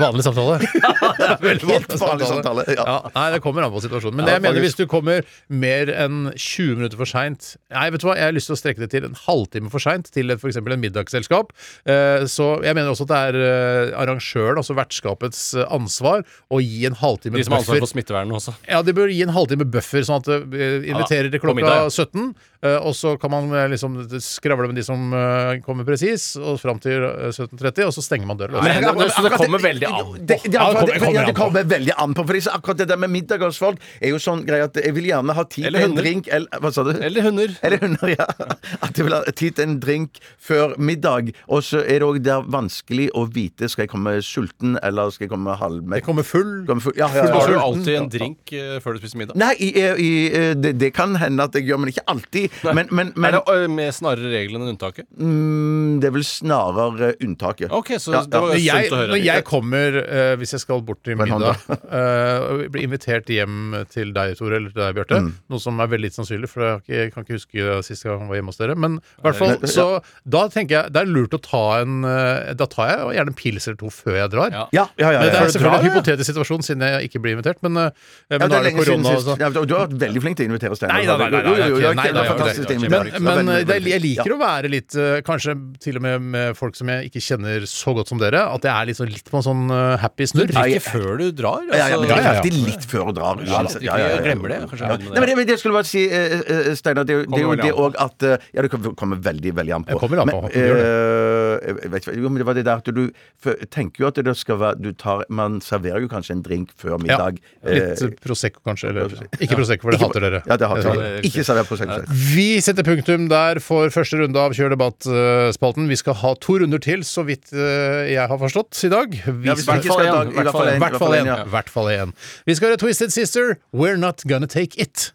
Vanlig samtale. Veldig Helt vanlig samtale, ja. Ja, nei, det kommer an på situasjonen. Men det jeg mener, hvis du kommer mer enn 20 minutter for seint Nei, vet du hva, jeg har lyst til å strekke det til en halvtime for seint til f.eks. en middagsselskap. Eh, Så jeg mener også at det er eh, arrangøren, altså vertskapets eh, ansvar, å gi en halvtime De som har ansvar for smittevernet også. Ja, de bør gi en halvtime buffer, sånn at de inviterer til klokka middag, ja. 17. eh, Og så kan man eh, liksom skravle med de som eh, kommer presis, og fram til eh, 17.30, og så stenger man døra. Men- så det kommer veldig an på. Det, det, Ja, det kommer- kommer ja, det kommer veldig an på. For akkurat det der med middag hos folk er jo sånn greie at jeg vil gjerne ha tid til en drink eller, Hva sa du? Eller hunder. Eller hunder, ja. At jeg vil ha tid til en drink før middag. Og så er det òg der vanskelig å vite skal jeg komme sulten eller skal jeg komme halvmett. Det kommer full Kommer full- Ja, ja, ja. Har du alltid en drink før du spiser middag? Nei, i, i, det, det kan hende at jeg gjør, men ikke alltid. Men, men, men er det med snarere regelen enn unntaket? mm, det er vel snarere unntaket. Ok, så Ja, det var jo jeg, sunt å høre. når jeg kommer, uh, hvis jeg skal bort til middag, uh, og blir invitert hjem til deg, Tore, eller til deg, Bjarte, Mm. noe som er veldig lite sannsynlig, for jeg, ikke, jeg kan ikke huske sist gang jeg var hjemme hos dere, men i hvert fall, så da tenker jeg det er lurt å ta en Da tar jeg gjerne en pils eller to før jeg drar. Ja. Ja, ja, ja. Men det er selvfølgelig en hypotetisk situasjon, siden jeg ikke blir invitert, men, Ja, men det nå er er det siden korona. sist. Så. Ja, du har vært veldig flink til å invitere Steinar. Nei da, nei, nei, nei, jo, nei, nei, nei, er fantastisk Men, men det, jeg liker å være litt eh, Kanskje til og med med folk som jeg ikke kjenner så godt som dere. At jeg er litt, sånn, litt på en sånn eh, happy snurr. Drikker før du drar? Ja, ja, men det altså. er ja, ja. alltid litt før du drar. Ja, Ja, jeg glemmer det, kanskje. Ja. Nei, men det, men det skulle bare si, eh, eh, Steinar, det, er jo- det er jo det òg at eh, Ja, det kommer- veldig, veldig an på. Jeg kommer an på, eh, jeg vet ikke, jo, men det var det der at du for, tenker jo at det skal være du tar, Man serverer jo kanskje en drink før Ja, middag. litt eh, Prosecco, kanskje. Eller ikke Prosecco, for det hater dere. Ja, det hater dere. Ikke server prosent. Vi setter punktum der for første runde av Kjør debatt-spalten. Vi skal ha to runder til, så vidt eh, jeg har forstått i dag. Vi Ja, skal- i hvert fall en. I hvert fall en, én. I hvert fall én. Vi skal høre Twisted Sister, We're Not Gonna Take It.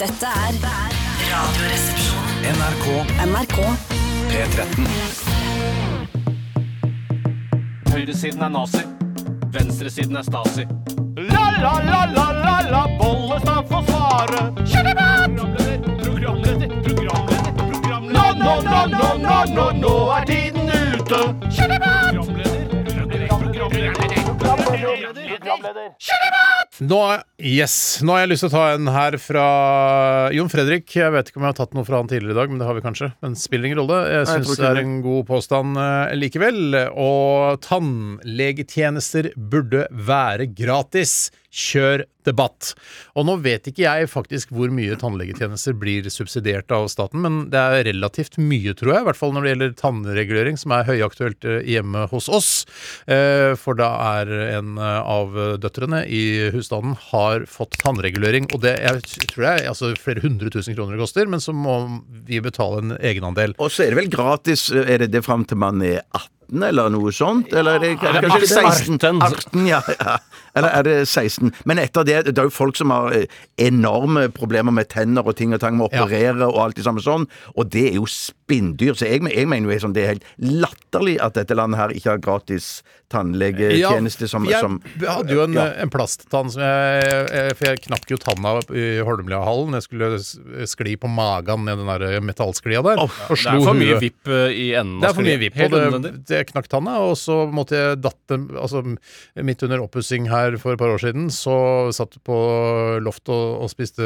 Dette er Radioresepsjonen. NRK NRK P13. Høyresiden er nazi. Venstresiden er stasi. La, la, la, la, la, la, Bollestad får svare. Programleder, programleder, programleder, programleder. Nå, nå, nå, nå, nå, nå, nå er tiden ute. Nå, yes. Nå har jeg lyst til å ta en her fra Jon Fredrik. Jeg vet ikke om jeg har tatt noe fra han tidligere i dag, men det har vi kanskje. Men spiller ingen rolle. Jeg syns det er en god påstand eh, likevel. Og tannlegetjenester burde være gratis. Kjør debatt. Og nå vet ikke jeg faktisk hvor mye tannlegetjenester blir subsidiert av staten, men det er relativt mye, tror jeg. I hvert fall når det gjelder tannregulering, som er høyaktuelt eh, hjemme hos oss. Eh, For da er en eh, av døtrene i husstanden har fått tannregulering, og det jeg tror jeg altså flere hundre tusen kroner det koster, men så må vi betale en egenandel. Og så er det vel gratis, er det det fram til man er 18? Eller noe sånt? Eller er det Eller kanskje 16? 18. 18, ja, ja. Eller er det 16? Men etter det, det er jo folk som har eh, enorme problemer med tenner og ting og tang, med å Ja. operere og alt det samme sånn, og det er jo spinndyr. Så jeg, jeg mener jo sånn, det er helt latterlig at dette landet her ikke har gratis tannlegetjeneste som, jeg som hadde jo en, Ja. en plasttann som jeg, jeg For jeg knakk jo tanna i Holmlia-hallen. Jeg skulle skli på magen ned den der metallsklia der. og Det er for mye vipp eh, i enden. Det er for mye vipp. Og det, det knakk tanna, og så måtte jeg datte Altså, midt under oppussing her for et par år siden, så satt du på loftet og, og spiste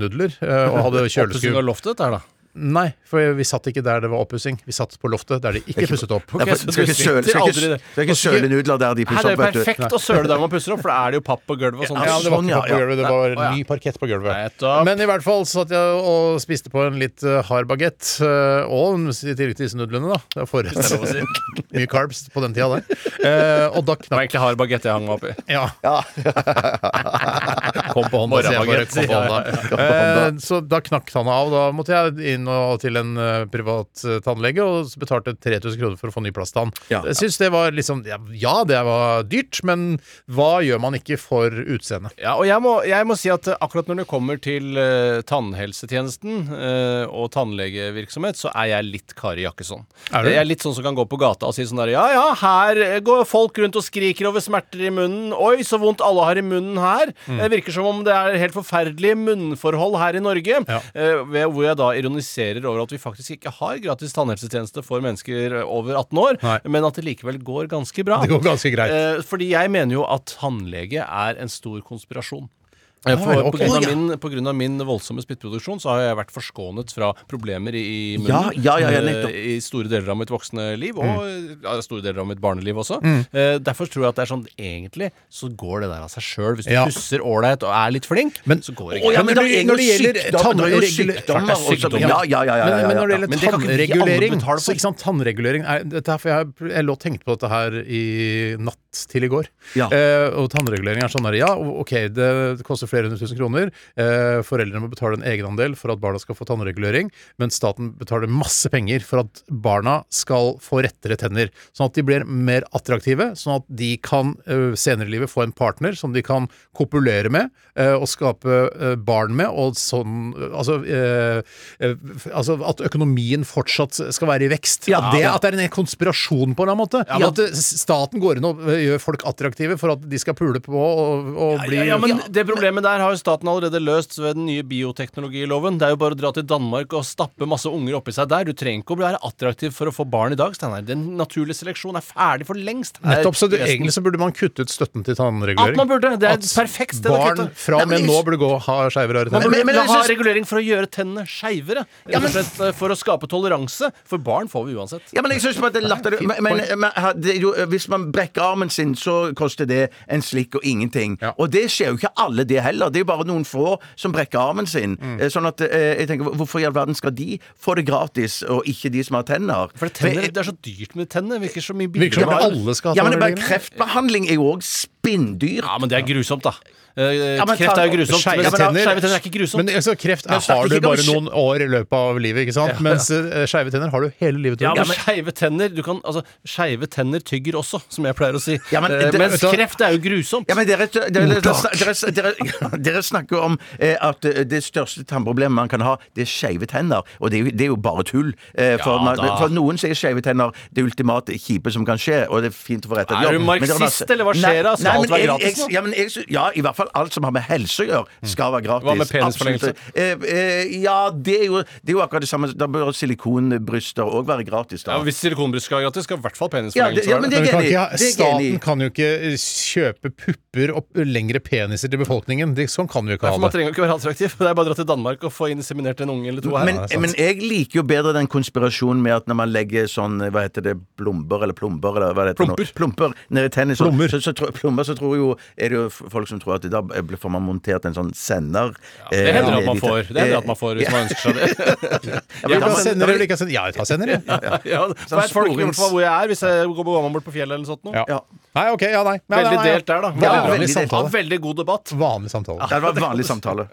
nudler. eh, Og hadde Oppussing kjøleskru av loftet, dette her, da. Nei, for vi satt ikke der det var oppussing. Vi satt på loftet der de ikke pusset opp. For- så skal du ikke søle, skal ikke, det. skal ikke søle nudler der de pusser er opp, det er du. perfekt å søle der man pusser opp, for da er det jo papp på gulvet og sånn. Ja, det var sånn, ikke papp på gulvet, det var ny parkett på gulvet. Men i hvert fall satt jeg og spiste på en litt eh, hard bagett, eh, og i tillegg til disse nudlene, da. Det var forrett. det. Mye carbs på den tida der. Eh, og da Det var egentlig hard bagett jeg hang meg opp i. Ja. kom på hånda, sier jeg bare. Kom på hånda. Eh, så da knakk tanna av. Da måtte jeg inn og, til en eh, privat eh, tannlege og betalte 3000 kroner for å få ny plasttann. Ja. Jeg synes det var liksom ja, ja, det var dyrt, men hva gjør man ikke for utseendet? Ja, og jeg må, jeg må si at eh, akkurat når det kommer til eh, tannhelsetjenesten eh, og tannlegevirksomhet, så er jeg litt Kari Jakkesson. Er du? Jeg er litt sånn som kan gå på gata og si sånn der Ja ja, her går folk rundt og skriker over smerter i munnen. Oi, så vondt alle har i munnen her. Mm. Det virker som om det er helt forferdelige munnforhold her i Norge. Ja. Eh, hvor jeg da ironiserer over at vi faktisk ikke har gratis tannhelsetjeneste for mennesker over 18 år, Nei. men at det likevel går ganske bra. Det går ganske greit. Eh, fordi jeg mener jo at tannlege er en stor konspirasjon. Eh, Ah, Okay. på, grunn av min, på grunn av min voldsomme spyttproduksjon så har jeg vært forskånet fra problemer i munnen Ja, ja, ja, eh, i store deler av mitt voksne liv, Mm. og ja, store deler av mitt barneliv også. Eh, derfor tror jeg at det er sånn Egentlig så går det der av seg sjøl. Hvis du pusser ålreit og er litt flink, Men- så går det ja, men når det er gjelder tannregulering er er Men, når det gjelder ikke tannregulering så, ikke sant, tannregulering er, for jeg, jeg lå og tenkte på dette her i natt til i går. Ja. Eh, og tannregulering er sånn der, ja, ok, det, det koster flere hundre tusen kroner. Eh, foreldrene må betale en egenandel for at barna skal få tannregulering, men staten betaler masse penger for at barna skal få rettere tenner. Sånn at de blir mer attraktive, sånn at de kan eh, senere i livet få en partner som de kan kopulere med eh, og skape eh, barn med, og sånn altså, altså at økonomien fortsatt skal være i vekst. Ja, at, det, ja. at det er en konspirasjon på en eller annen måte. men- At staten går inn og gjør folk attraktive for at de skal pule på og, og bli Ja, ja, men Det problemet der har jo staten allerede løst ved den nye bioteknologiloven. Det er jo bare å dra til Danmark og stappe masse unger oppi seg der. Du trenger ikke å være attraktiv for å få barn i dag, Steinar. Den naturlige seleksjonen er ferdig for lengst. Nettopp, så du, egentlig så burde man kutte ut støtten til tannregulering. At man burde. Det er At perfekt sted barn fra og med nå burde gå og ha skeivere rare Man burde men- men ha regulering for å gjøre tennene skeivere. Rett og slett eh, for å skape toleranse. For barn får vi uansett. Ja, men jeg synes bare det er latterlig. Men, men, men er hvis man brekker armen sin, så koster det en slikk og ingenting. Ja. Og det skjer jo ikke alle, det heller. Det er jo bare noen få som brekker armen sin. Mm. Sånn at eh, jeg tenker, Hvorfor i all verden skal de få det gratis, og ikke de som har tenner? For det, tenner, det er så dyrt med tenner. Det virker så mye Virker som billigere. alle skal ha Ja, men det er bare. Kreftbehandling er jo òg spinndyrt. Ja, men det er grusomt, da. Eh, Ja, men kreft er jo grusomt. Skeive men tenner, skeive tenner er ikke grusomt. Men altså, kreft Men har du bare noen år i løpet av livet, ikke sant? Mens uh, skeive tenner har du hele livet. Ja, Tore. men skeive tenner du kan, altså, Skeive tenner tygger også, som jeg pleier å si. Ja, men det- Mens vet kreft er jo grusomt. Ja, men dere, dere, dere, dere, snakker om eh, at det største tannproblemet man kan ha, det er skeive tenner. Og det er, jo, det er jo bare tull. Eh, for, Ja, man, for noen så er skeive tenner det ultimate kjipe som kan skje, og det er fint å få rettet Er du marxist, eller hva skjer da? Skal alt være gratis? Ja, men jeg, ja, i hvert fall alt som har med helse å gjøre, skal være gratis. Hva med penisforlengelse? Eh, eh, ja, det er, jo, det er jo akkurat det samme. Da bør silikonbryster òg være gratis, da. Ja, hvis silikonbryst skal være gratis, skal i hvert fall Ja, det, penisforlengelse ja, være men det. er kan ikke, staten kan jo ikke eh, kjøpe pupper og lengre peniser til befolkningen. Det, sånn kan vi jo ikke ha det. Man trenger jo ikke være attraktiv. Det er bare å dra til Danmark og få inseminert en unge eller to her. Men, men jeg liker jo bedre den konspirasjonen med at når man legger sånn Hva heter det? blomber eller plomber? Eller hva det heter Plumper. Nå? Plomper ned i tennis. Plommer. så, så, så, plomber, så tror jo Er det jo folk som tror at da får man montert en sånn sender. Det eh, hender at man får Det hender at man får hvis man ønsker seg det. Vil ha sender eller ikke ha sender? Ja, jeg tar sender, jeg. Ja, Vet folk i hvert fall hvor jeg er hvis jeg går bort på fjellet eller sånt? noe. Ja. Ja. Nei, ok, ja, nei. nei Veldig delt der, da. Ja, Veldig, veldig veldig, samtale. veldig god debatt. Vanlig samtale. Ja, det var vanlig samtale.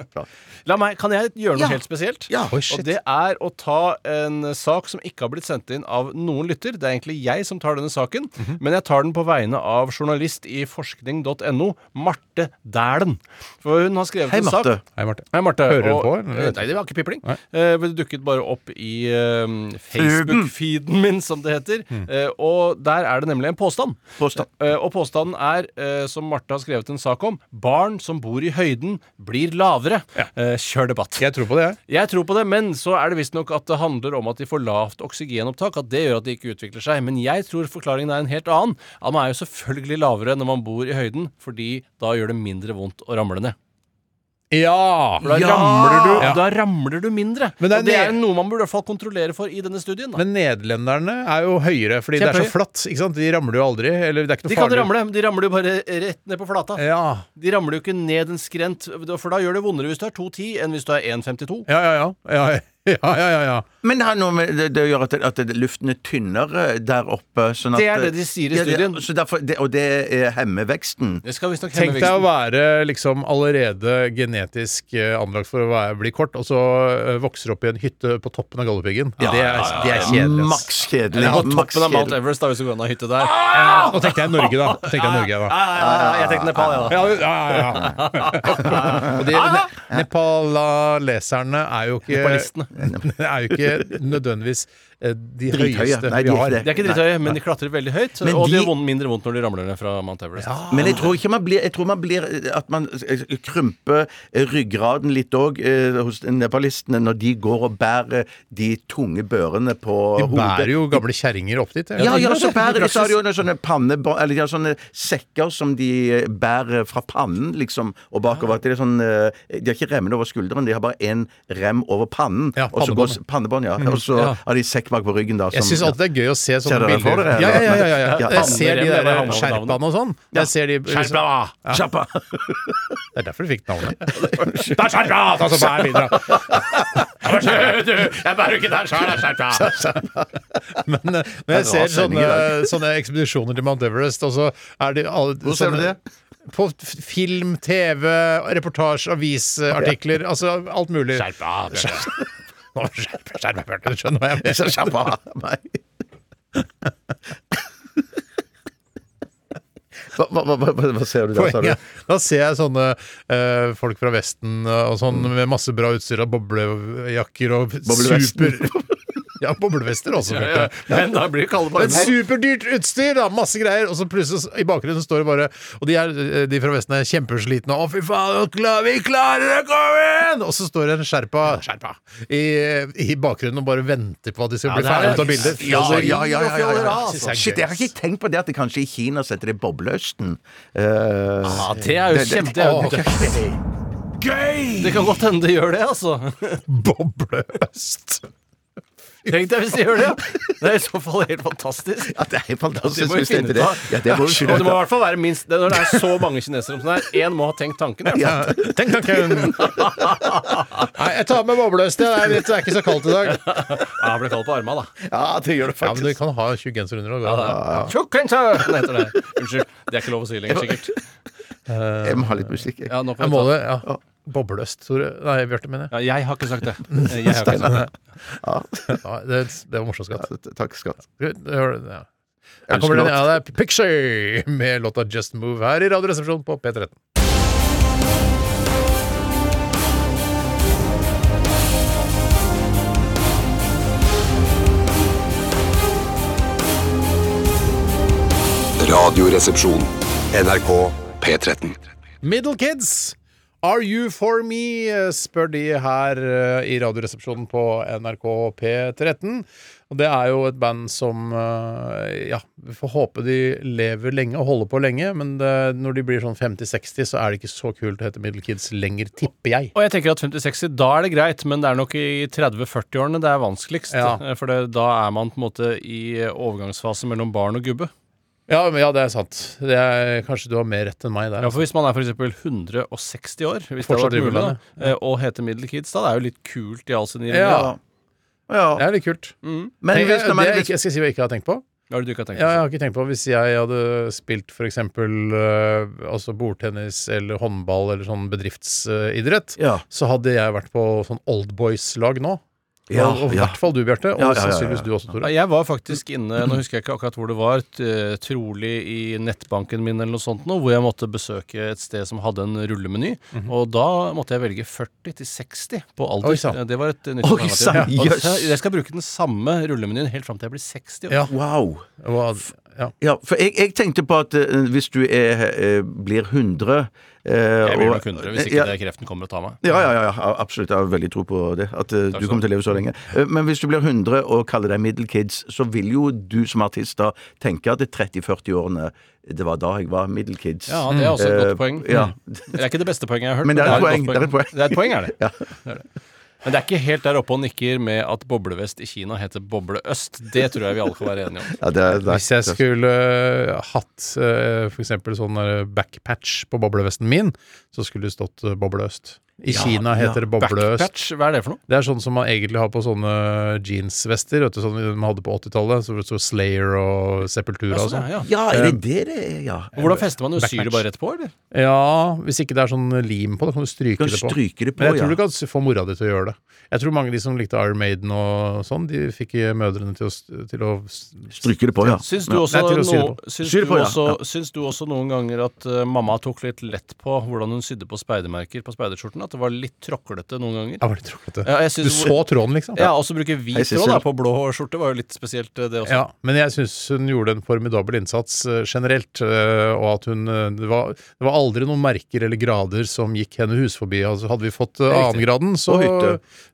La meg, Kan jeg gjøre noe Ja. helt spesielt? Ja. Oi, shit. Og det er å ta en sak som ikke har blitt sendt inn av noen lytter. Det er egentlig jeg som tar denne saken, Mhm. men jeg tar den på vegne av journalist i forskning.no, Marte Dæhlen. For hun har skrevet Hei, en sak Hei, Marte. Hei, Marte. Hører du på, eller? Nei, det var ikke pipling. Eh, det dukket bare opp i uh, Facebook-feeden min, som det heter. Mm. Uh, og der er det nemlig en påstand. Påstand. Eh, og påstanden er, eh, som Marte har skrevet en sak om, barn som bor i høyden, blir lavere. Eh, kjør debatt. Jeg tror på det, jeg. Jeg tror på det, men så er det visstnok at det handler om at de får lavt oksygenopptak. At det gjør at de ikke utvikler seg. Men jeg tror forklaringen er en helt annen. At man er jo selvfølgelig lavere når man bor i høyden, fordi da gjør det mindre vondt å ramle ned. Ja! For da, Ja! ramler du, Ja. da ramler du mindre. Men det er og det er noe man burde i hvert fall kontrollere for i denne studien. Da. Men nederlenderne er jo høyere, fordi det er så flatt. ikke sant? De ramler jo aldri. Eller det er ikke de noe kan farlig. ramle, men de ramler jo bare rett ned på flata. Ja. De ramler jo ikke ned en skrent, for da gjør det vondere hvis du er 2,10 enn hvis du er 1,52. Ja, ja, ja. ja, ja, ja, ja, ja. Men det har noe med det, det å gjøre at, at luften er tynnere der oppe. Sånn at, Det er det de sier i Ja, det- studien. så derfor, det, og det er hemmer veksten. Det skal visstnok hemme Tenk deg å være liksom allerede genetisk eh, anlagt for å være, bli kort, og så vokser vokser opp i en hytte på toppen av Galdhøpiggen. det, er, det er kjedelig. Maks kjedelig. På toppen av Mount. Everest, da, hvis du går an å hytte der. Nå tenkte jeg Norge, da. Tenkte jeg Norge, da. Jeg tenkte Nepal, jeg, da. Ja, ja, ja, ja. Og de ne nepaleserne er jo ikke Nepalistene. er jo ikke nødvendigvis de Drithøye. høyeste Nei, de vi er har. ikke det. De er ikke drithøye, men de klatrer veldig høyt. Men og de de- gjør vond, mindre vondt når de ramler ned fra Mount Everest. Men jeg tror ikke man blir Jeg tror man blir At man eh, krymper eh, ryggraden litt òg hos nepalistene når de går og bærer de tunge børene på De hodet. bærer jo gamle kjerringer opp dit. Ja, ja, så bærer de så har de jo noen sånne pannebånd Eller de har sånne sekker som de eh, bærer fra pannen, liksom, og bakover. At det er sånn eh, De har ikke remmen over skulderen, de har bare én rem over pannen. Ja, og så pannebånd. går- Pannebånd, ja. Og så Ja. har de sekk bak på ryggen, da. Jeg som- syns alltid det er gøy å se sånne dere bilder. dere, Ja, ja, ja, ja, ja. Jeg ser de der skjerpene og sånn. Jeg ser de Skjerpa! Skjerpa! Det er derfor du fikk navnet. Da er skjerpa! Ta så bær videre. Jeg bærer ikke der sjøl, Men eh, når jeg ser sånne, sånne ekspedisjoner til Mount Everest, og så er de alle Hvor ser du det? På film, TV, reportasje, avisartikler. Altså alt mulig. Skjerp av. Skjerp deg, Bjarte. Du skjønner hva jeg mener. Meg. Hva, hva, hva, hva, ser du der, sa du? Da ser jeg sånne eh, folk fra Vesten eh, og sånn Mm. med masse bra utstyr og boblejakker og super Ja, boblevester også. Ja, ja. Men da blir det kalde Men superdyrt utstyr, da! Masse greier. Og så plutselig i bakgrunnen står det bare Og de, er, de fra Vesten er kjempeslitne. Å, fy faen, vi klarer det! Kom igjen! Og så står det en sherpa, sherpa i, i bakgrunnen og bare venter på at de skal bli er- ferdig med å ta bilder. Ja, ja, ja, ja, ja, fjoller, ja. altså. Shit, jeg har ikke tenkt på det at det kanskje i Kina setter det bobleøsten. Uh, ah, det er jo kjempe... Dø- det kan godt hende det gjør det, altså. Bobleøst. Tenk deg hvis de gjør det. ja. Det er i så fall helt fantastisk. Ja, det er helt Det fantastisk må vi hvis det finne er ut det. av. Ja, det må vi Og det må i av. hvert fall være minst det, Når det er så mange kinesere som det er, én må ha tenkt tanken. i hvert fall. Ja, tenk tanken. Nei, jeg tar med bobleøst. Det er, det er ikke så kaldt i dag. Ja, det ble kaldt på armene, da. Ja, det gjør det Ja, men du faktisk. kan ha tjukkenser under. og- genser, det heter det. Unnskyld. Det er ikke lov å si lenger, sikkert. Jeg må ha litt musikk. jeg. Ja, nå Jeg får må ta. det, ja. Bobleøst, Tore. Nei, Bjarte, mener jeg. Ja, jeg har ikke sagt det. Jeg har ikke sagt det. Ja, det, det var morsomt, skatt. Ja, Takk, skatt. Ja. Her kommer den, ja, det er Picture med låta Just Move her i Radioresepsjonen på P13. Radioresepsjon. NRK P13. Middle Kids, Are You For Me? spør de her eh, i Radioresepsjonen på NRK P13. Og det er jo et band som eh, Ja, vi får håpe de lever lenge og holder på lenge, men det, når de blir sånn 50-60, så er det ikke så kult å hete Middle Kids lenger, tipper jeg. Og jeg tenker at 50-60, da er det greit, men det er nok i 30-40-årene det er vanskeligst. Ja. Eh, For det, da er man på en måte i overgangsfase mellom barn og gubbe. Ja, men, ja, det er sant. Det er, kanskje du har mer rett enn meg der. Ja, for Hvis man er for eksempel 160 år, hvis det har hadde vært mulig, da, eh, og heter Middle Kids, da det er jo litt kult i all sin Ja. ironi. Ja. Det er litt kult. Men Tenk, det, det ikke, jeg skal si hva jeg ikke har tenkt på. Hva er du ikke har tenkt Ja, på? jeg har ikke tenkt på Hvis jeg hadde spilt for eksempel øh, altså bordtennis eller håndball eller sånn bedriftsidrett, ja. så hadde jeg vært på sånn oldboys-lag nå. Ja, og og i ja. hvert fall du, Bjarte. Og Ja, ja, ja, ja. sannsynligvis du også, Tore. Jeg var faktisk inne, nå husker jeg ikke akkurat hvor det var, t- trolig i nettbanken min eller noe sånt nå, hvor jeg måtte besøke et sted som hadde en rullemeny. Og da måtte jeg velge 40 til 60 på alder. Oi, det var et nytt Oi, alternativ. så Jeg skal bruke den samme rullemenyen helt fram til jeg blir 60 år. Ja. Wow. Ja. Ja, for jeg, jeg tenkte på at eh, hvis du er, eh, blir 100 eh, Jeg blir og- nok 100 hvis ikke ja, det kreften kommer og tar meg. Ja, ja, ja, ja, absolutt. Jeg har veldig tro på det. At eh, du kommer til å leve så lenge. Eh, Men hvis du blir 100 og kaller deg middle kids, så vil jo du som artist da tenke at det 30-40-årene Det var da jeg var middle kids. Ja, det er også et Eh, godt poeng. Ja. Det er ikke det beste poenget jeg har hørt. Men det er et poeng, det er et poeng. Det er et poeng, er det. Ja. Det er det. Men det er ikke helt der oppe og nikker med at boblevest i Kina heter bobleøst. Det tror jeg vi alle kan være enige om. Ja, det er, det er, Hvis jeg skulle øh, hatt øh, for eksempel sånn øh, backpatch på boblevesten min, så skulle det stått øh, Boble Øst. I Ja, Kina ja. heter det bobleøst. Backpatch, hva er det for noe? Det er sånn som man egentlig har på sånne jeansvester, vet du, sånn man hadde på 80-tallet. Så, så Slayer og Sepultura og Altså, sånn. ja. ja, er det det det? Ja. Hvordan fester man det? Syr det bare rett på, eller? Ja, hvis ikke det er sånn lim på, da kan du stryke Kan det på. stryke det på, Men jeg tror ja. du kan få mora di til å gjøre det. Jeg tror mange av de som likte Iron Maiden og sånn, de fikk mødrene til å, til å Stryke det på, ja. Syns du, også, Nei, no, syns, Sy du på, også, Ja. syns du også noen ganger at uh, mamma tok litt lett på hvordan hun sydde på speidermerker på speiderskjorten? At det var litt tråklete noen ganger? Ja, var litt tråklete. Ja, jeg Du så tråden, liksom? Ja, også bruke hvit tråd da, på blå skjorte var jo litt spesielt, eh, det også. Ja, men jeg syns hun gjorde en formidabel innsats eh, generelt. eh, og at hun det var, det var aldri noen merker eller grader som gikk henne hus forbi. Altså, hadde vi fått uh, annengraden, så,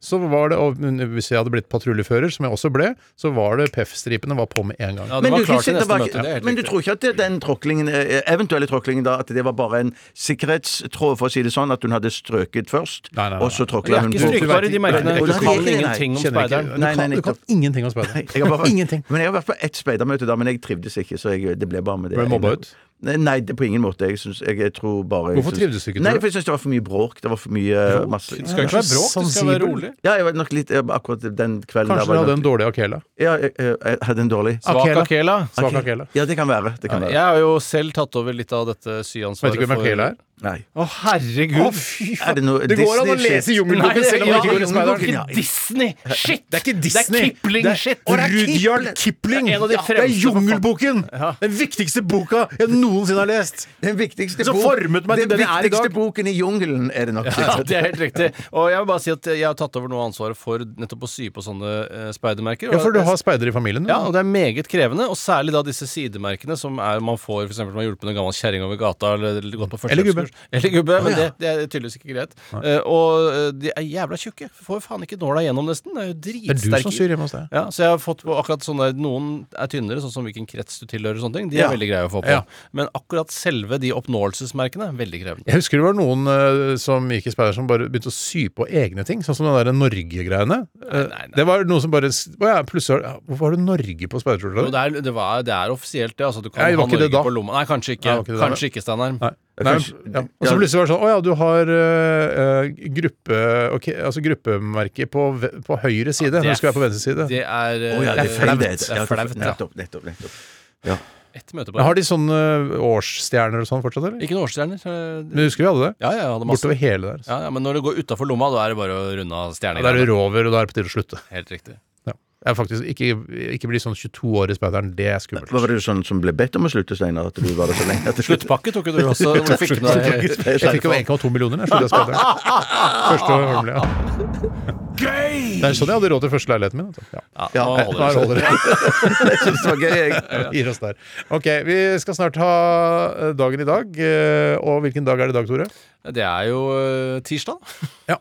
så var det og Hvis jeg hadde blitt patruljefører, som jeg også ble, så var det PEF-stripene var på med en gang. Ja, det Men var du, klart det neste var møte, ikke- det er men du tror ikke at det- den tråklingen, eventuelle tråklingen da, at det var bare en sikkerhetstråd, for å si det sånn, at hun hadde strøket først, Nei, nei, nei. og så tråkla hun på- strykbare, de merkene. Du kan ingenting om speideren. Du, Nei, nei, kan, du kan ingenting om speideren. jeg har Ingenting. Men jeg har vært på ett speidermøte da, men jeg trivdes ikke, så jeg, det ble bare med det. Ble mobba ut? Nei, det, på ingen måte. Jeg, synes, jeg, jeg tror bare jeg Hvorfor synes- trivdes du ikke, Nei, for jeg syns det var for mye bråk. Det var for mye masse Det skal ikke være bråk, det skal være rolig. Ja, jeg var nok litt eh, Akkurat den kvelden Kanskje du hadde nok... en dårlig akela? Ja, jeg, jeg, hadde en dårlig. Svak Akela. akela. Svak akela. Ja, det kan være. Det kan Jeg har jo selv tatt over litt av dette syansvaret. Vet ikke hvem akela er? Nei. Å, herregud! fy Er det noe Det går an å lese Jungelboken selv om man ikke går. Jungelboken. Disney-shit! Det er ikke Disney. Det er Kipling-shit. Det Rudyard Kipling. Det er en av de Det er fremste Jungelboken! Den viktigste boka jeg noensinne har lest. Den viktigste, Som bok- formet meg til den den jeg er i viktigste dag. boken i jungelen, er det nok. Ja, det er helt riktig. Og jeg vil bare si at jeg har tatt over noe av ansvaret for nettopp å sy på sånne eh, speidermerker. Ja, for du har speider i familien? du. Ja, og det er meget krevende, og særlig da disse sidemerkene som er, man får f.eks. når man har hjulpet en gammel kjerring over gata eller, eller gått på Eller gubbe. førstehjelpskurs. Eller gubbe. Men det, det er tydeligvis ikke greit. Eh, og eh, de er jævla tjukke. Får faen ikke nåla gjennom, nesten. Det er jo Det er du dritsterke. som syr hjemme hos deg. Ja, så jeg har fått på akkurat sånne Noen er tynnere, sånn som hvilken krets du tilhører. og sånne ting De er Ja. veldig greie å få på. Ja. Men akkurat selve de oppnåelsesmerkene er veldig krevende. Jeg husker det var noen uh, som gikk i speider som bare begynte å sy på egne ting. Sånn som den der Norge-greiene. Eh. Det var noe som bare Å ja, plutselig ja, Hvorfor har du Norge på speiderskjorta? Det, er, det, var, det er offisielt, det. Altså, du kan Nei, ha ikke det Norge på lomma. Nei, kanskje ikke. Nei, ikke kanskje ikke, Steinar. Nei. Ja. Og så plutselig var det sånn Å ja, du har eh, gruppe okay, Altså gruppemerke på, på høyre side. det Når er du skal være på venstre side. Det er, Å ja, det er flaut. Det Ja, ja. Nettopp, nettopp, nettopp. Ja. Ett møte på Men Har de sånne årsstjerner og sånn fortsatt, eller? Ikke noen årsstjerner. eh, Men husker vi hadde det? Ja, ja, jeg hadde masse. Bortover hele der. Ja, ja, men når det går utafor lomma, da er det bare å runde av stjernegreiene. da er det rover, og da er det på tide å slutte. Helt riktig. Ja. Jeg er faktisk ikke, ikke bli sånn 22 år i speideren. Det er skummelt. Hva Var det sånn som ble bedt om å slutte, Steinar? At du var det så lenge? At det slutt- Sluttpakke tok jo du også. Hvor du fikk med deg Jeg fikk jo 1,2 millioner jeg sluttet i speideren. Første Holmlia. Det er sånn jeg hadde råd til første leiligheten min. vet. Ja. Ja, nå holder holder det. Jeg synes det var gøy, jeg. Gir oss der. Ok, vi skal snart ha eh, dagen i dag. eh, Og hvilken dag er det i dag, Tore? Det er jo tirsdag. Ja.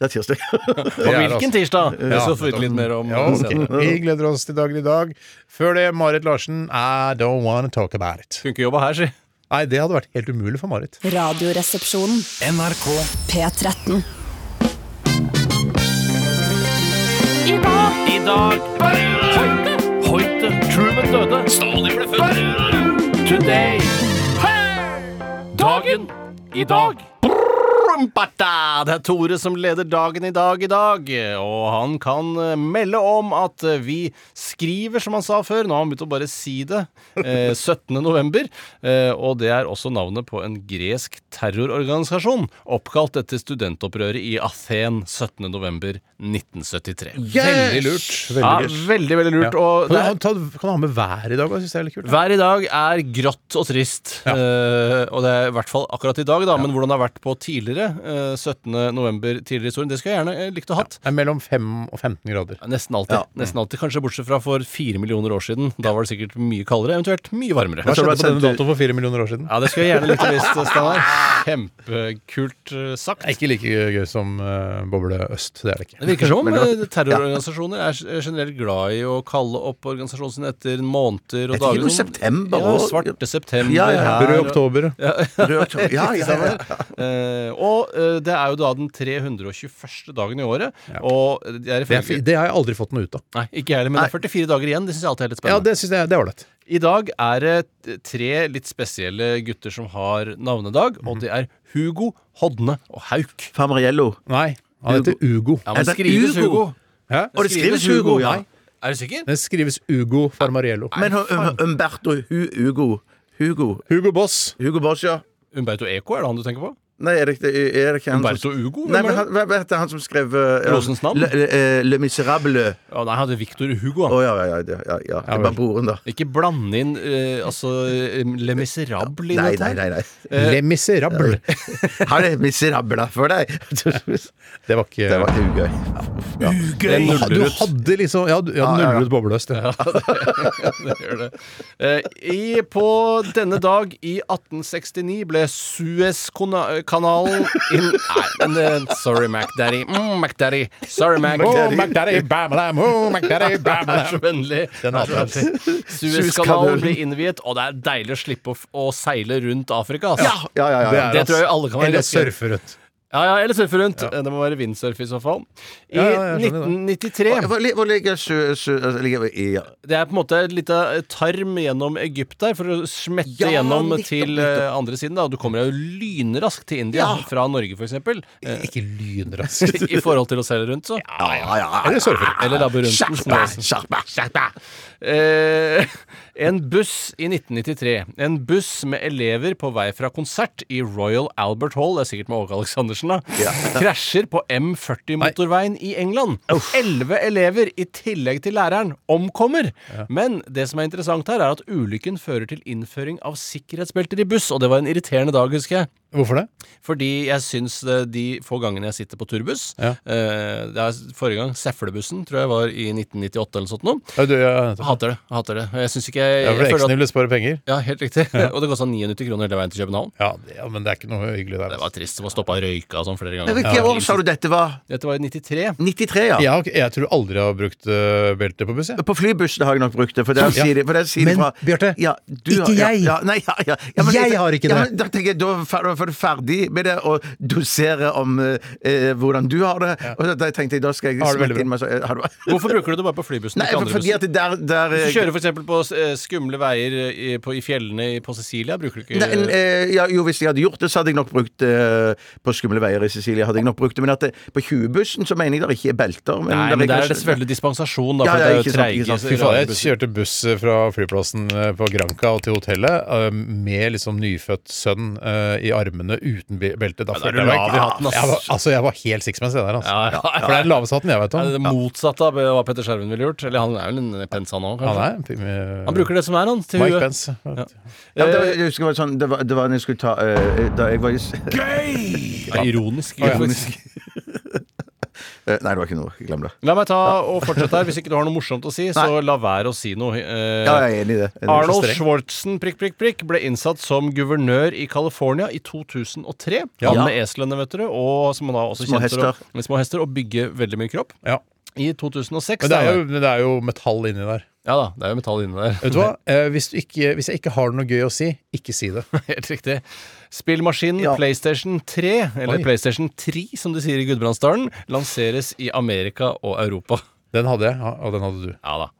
Det er tirsdag. Og hvilken altså. tirsdag? Ja. skal vi få vite litt mer om Ja, okay. Vi gleder oss til dagen i dag. Før det, Marit Larsen, I don't wanna talk about it. Kunne ikke jobba her, si. Nei, det hadde vært helt umulig for Marit. Radioresepsjonen. NRK P13. Dag Hoite, Hoite, Truman døde. Stalin ble født. Today. Dagen i dag. Det er Tore som leder dagen i dag i dag, og han kan eh, melde om at eh, vi skriver, som han sa før, nå har han begynt å bare si det, eh, 17. november, eh, og det er også navnet på en gresk terrororganisasjon, oppkalt etter studentopprøret i Athen 17. november 1973. Veldig lurt. Veldig Ja, veldig, veldig lurt. Og Kan du, er, ha- kan du ha med været i dag? Jeg synes det er litt kult. Været i dag er grått og trist. Eh, og det er i hvert fall akkurat i dag, da. Men hvordan det har vært på tidligere, uh, 17. november tidligere i historien, det skulle jeg gjerne eh, likt å hatt. Det er mellom 5 og 15 grader. Nesten alltid. Nesten alltid. Kanskje bortsett fra for 4 millioner år siden. Da var det sikkert mye kaldere, eventuelt mye varmere. Hva skjedde på denne datoen for 4 millioner år siden? Ja, det skulle jeg gjerne likt å visst, Steinar. Kjempekult eh, sagt. Det er ikke like gøy som uh, Boble Øst. Det er det ikke. Virker som eh, terrororganisasjoner er er generelt glad i å kalle opp organisasjonen sin etter måneder og Jeg tenker dager. noe september Ja, og- svarte september Ja, ja. Brød Rød oktober. Ja. Ja, ja, ja. Eh, og eh, det er jo da den 321. dagen i året. Og det er Det, har jeg aldri fått noe ut av. Nei, ikke jeg heller, men det er 44 dager igjen. Det syns jeg alltid er litt spennende. Ja, det synes jeg det er ålreit. I dag er det tre litt spesielle gutter som har navnedag, og det er Hugo, Hodne og Hauk. Famariello. Nei, han heter Ugo. Ja, men det skrives Ugo. Hugo. Hæ? Og det skrives Hugo, ja. Er du sikker? det skrives Ugo Farmariello. Men Umberto, Humberto Hu Hugo Hugo Hugo Boss. Hugo Boss, ja. Umberto Eco, er det han du tenker på? Nei, er det ikke er det ikke han Umberto Ugo? Nei, men han, det? hva heter han som skrev uh, Rosens navn? Le, le, le Miserable. Å, nei, han heter Victor Hugo. Å oh, ja, ja, ja, ja, ja. Det bare broren, da. Ikke blande inn uh, altså eh, Le Miserable i Nei, dette. nei, nei, nei. Uh, Le Miserable. Har det Miserable for deg? Det var ikke Det var ikke ugøy. Det Du nuller ut. hadde liksom Ja, du, ja, ah, ja, ja. nuller ut bobløst. Ja. det gjør det. Uh, i, på denne dag i 1869 ble Suez-kanalen inn Nei, men Sorry, MacDaddy. Mm, MacDaddy. Sorry, Mac. Oh, McDaddy, bamalam, oh, McDaddy, Det er bamalam. så vennlig. Det. Suezkanalen blir innviet, og det er deilig å slippe å, å seile rundt Afrika. Altså. Ja, ja, ja. Det ja. er Det tror jeg alle kan være Eller surfe rundt. Ja, ja, eller surfe rundt. Det må være windsurf i så fall. I Ja, ja, 1993 Hvor li- ligger sjø... altså, ligger i ja. Det er på en måte et lite tarm gjennom Egypt der for å smette Ja, gjennom litt, til nettopp. eh, andre siden. da Du kommer jo lynraskt til India Ja. fra Norge, f.eks. Eh, Ikke lynraskt. I forhold til å seile rundt, så. Ja, ja, ja. Eller surfe. Eller labbe rundt. det også- Skjerpa, skjerpa. Eh, en buss i 1993. En buss med elever på vei fra konsert i Royal Albert Hall, det er sikkert med Åge Aleksandersen, da, krasjer på M40-motorveien i England. Elleve elever, i tillegg til læreren, omkommer. Men det som er interessant her, er at ulykken fører til innføring av sikkerhetsbelter i buss, og det var en irriterende dag, husker jeg. Hvorfor det? Fordi jeg syns eh, de få gangene jeg sitter på turbuss Ja. eh, det er Forrige gang Seflebussen, tror jeg var i 1998 eller noe sånt noe. Ja, du, ja, Jeg hater det. jeg hater det Jeg syns ikke jeg, ja, for jeg føler eksen at, ville spare penger. Ja, helt riktig. og det kosta 99 kroner hele veien til København. Ja, det, ja, men det er ikke noe hyggelig der. Det var trist. Det var stoppa og røyka og sånn flere ganger. Hvilket år sa du dette var? Dette var i 93. 93, ja. Ja, okay. jeg tror aldri jeg har brukt uh, belte på buss. Jeg. På flybussen har jeg nok brukt det. For der sier de, for der sier de Men, fra, Bjarte, ikke jeg. Nei, Jeg har ikke ja, det. men Da tenker jeg, da er er du ferdig med det å dosere om eh, hvordan du har det. Og da tenkte jeg, da skal jeg Har det inn meg så, eh, har du, Hvorfor bruker du det bare på flybussen? Nei, for, andre fordi at der, der Hvis eh, du kjører f.eks. på eh, skumle veier i, på, i fjellene på Sicilia, bruker du ikke Nei, eh, ja, jo, Hvis jeg hadde gjort det, så hadde jeg nok brukt det på skumle veier i Sicilia. hadde jeg nok brukt det, Men at det, på 20-bussen så mener jeg det ikke er belter. Men Nei, men der er det selvfølgelig dispensasjon, da. Ja, For ja, det er jo treige jeg kjørte buss eh, fra flyplassen eh, på Granca og til hotellet eh, med liksom nyfødt sønn i i armene uten be- belte. Da følte jeg lav i meg hatten, ass. jeg var, Altså, jeg var helt six mens jeg der, altså. Ja, ja, ja. For det er den laveste hatten jeg vet om. det det motsatte av hva Petter Skjerven ville gjort. Eller han er vel en pens, han òg, Han er eh, Han bruker det som er, han. Til Mike. Pence. Ja, Ja, det var, jeg husker det var sånn Det var, det var når jeg skulle ta uh, Da jeg var i s- Ja, ironisk. ja. Eh, Nei, det var ikke noe. Glem det. La meg ta og fortsette her. Hvis ikke du har noe morsomt å si, så la være å si noe. Eh, Ja, jeg er enig i det. Er Arnold. Schwartzen prikk, prikk, prikk, ble innsatt som guvernør i California i 2003. Ja. Han med eslene, vet du, og som han da også Små kjent hester. med små hester, og bygge veldig mye kropp. Ja. I 2006 Men det er, jo, men det er jo metall inni der. Ja da, det er jo metall inni der. Vet du hva? Eh, hvis, du ikke, hvis jeg ikke har noe gøy å si, ikke si det. Helt riktig. Spillmaskinen Ja. PlayStation 3, eller Oi. PlayStation 3 som de sier i Gudbrandsdalen, lanseres i Amerika og Europa. Den hadde jeg, ja, og den hadde du. Ja da.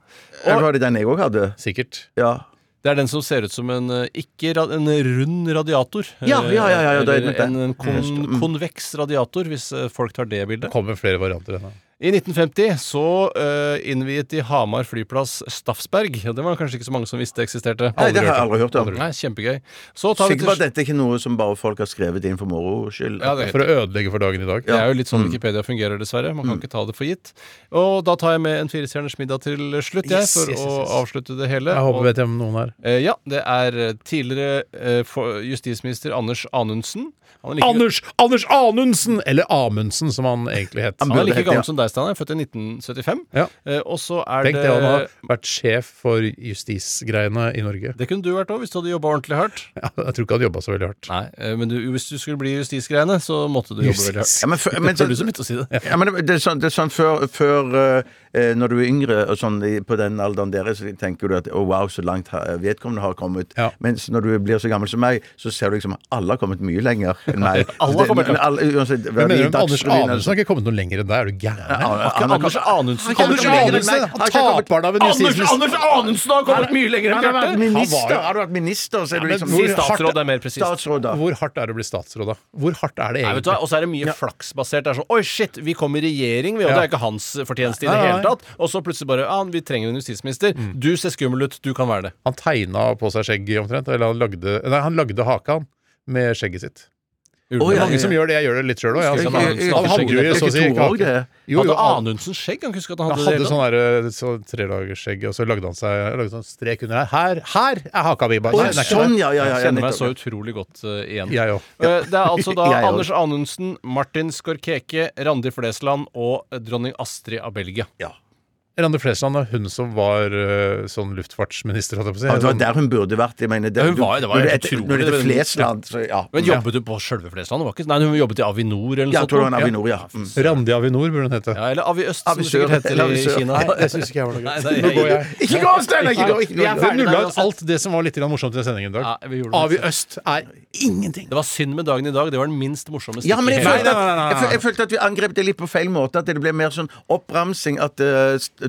Eller var det den jeg òg hadde? Sikkert. Ja. Det er den som ser ut som en eh, ikke ra en rund radiator. Ja, ja, ja, ja, ja, det er Eller det. en, en kon Mm. konveks radiator, hvis eh, folk tar det bildet. Det kommer flere varianter ennå. I 1950 så uh, innviet de Hamar flyplass Staffsberg. Og det var kanskje ikke så mange som visste eksisterte. Nei, det har jeg aldri hørt om. Nei, Kjempegøy. Så tar vi Sikker på at til dette ikke er noe som bare folk har skrevet inn for moro skyld? ja, det, For å ødelegge for dagen i dag. det er jo litt Mm. sånn Wikipedia fungerer, dessverre. Man kan ikke ta det for gitt. Og da tar jeg med en firestjerners middag til slutt, jeg, Yes, for yes, yes, å avslutte det hele. Jeg håper Og- vet jeg om noen her. Uh, ja, det er eh, tidligere uh, justisminister Anders Anundsen. Han er like, Anders Anders Anundsen! Eller Amundsen, som han egentlig het. han er like gammel ja. som deg, Steinar. Født i 1975. Ja. Eh, og så er Tenk det det, han har vært sjef for justisgreiene i Norge. Det kunne du vært òg, hvis du hadde jobba ordentlig hardt. Ja, jeg tror ikke han jobba så veldig hardt. Nei, eh, men du, hvis du skulle bli justisgreiene, så måtte du jobbe veldig hardt. Ja, men, for, men, Det du å si det. Ja, men det, er sånn, det er sånn før, før eh, Når du er yngre og sånn på den alderen deres, så tenker du at å wow, så langt vedkommende har kommet. Ja. Mens når du blir så gammel som meg, så ser du liksom alle har kommet mye lenger enn meg. Alle kommer til å uansett, Men mener du Anders Anundsen har ikke kommet noe lenger enn deg? Er du gæren? Anders Anundsen Anders Anundsen! Han justisminister! Anders Anundsen har kommet mye lenger Han har vært minister! jo- Har du vært minister, så er du liksom statsråd, er mer presist. statsråd, da. Hvor hardt er det å bli statsråd, da? Hvor hardt er det Nei, vet du hva? egentlig? Og så er det mye flaksbasert. Det er sånn Oi, shit, vi kom i regjering, vi, og Ja. det er ikke hans fortjeneste i det Nei, nei, hele tatt. Og så plutselig bare Ja, vi trenger en justisminister. Du ser skummel ut, du kan være det. Han tegna på seg skjegg omtrent. Eller han lagde, nei, han lagde haka med skjegget sitt. Det er ja, mange ja. som gjør det. Jeg gjør det litt sjøl òg. Han, hadde jo så å si Ikke? Jo, hadde Anundsen skjegg? Han at han han hadde hadde sånn hele tatt. der, så tredagersskjegg, og så lagde han seg lagde sånn strek under her. Her, her er haka mi! Ikke sånn, ja, ja, ja. Jeg kjenner meg så utrolig godt uh, igjen. Jeg òg. Uh, Det er altså da Anders Anundsen, Martin Skorkeke, Randi Flesland og eh, dronning Astrid av Belgia. Ja. Randi Flesland er hun som var uh, sånn luftfartsminister, holdt jeg på å si. Ja, det var der hun burde vært. Jeg mener, det, Ja, hun var- det var når utrolig, Når det heter Flesland, så ja. Men jobbet hun på sjølve Flesland? Det var ikke, nei, hun jobbet i Avinor eller noe Ja, sånt. tror. Avinor, ja. Mm. Randi Avinor burde hun hete. Ja, eller Avi Øst, som det sikkert heter eller i Kina. Nei, det syns ikke jeg var noe gøy. Nå går jeg. Ikke gå, Steinar! Vi nulla ut alt det som var litt morsomt i sendingen i dag. Ja, vi gjorde det. Avi Øst er ingenting. Det var synd med dagen i dag. Det var den minst morsomme Ja, men jeg følte, at, jeg følte at vi angrep det litt på feil måte. At det ble mer sånn oppramsing. At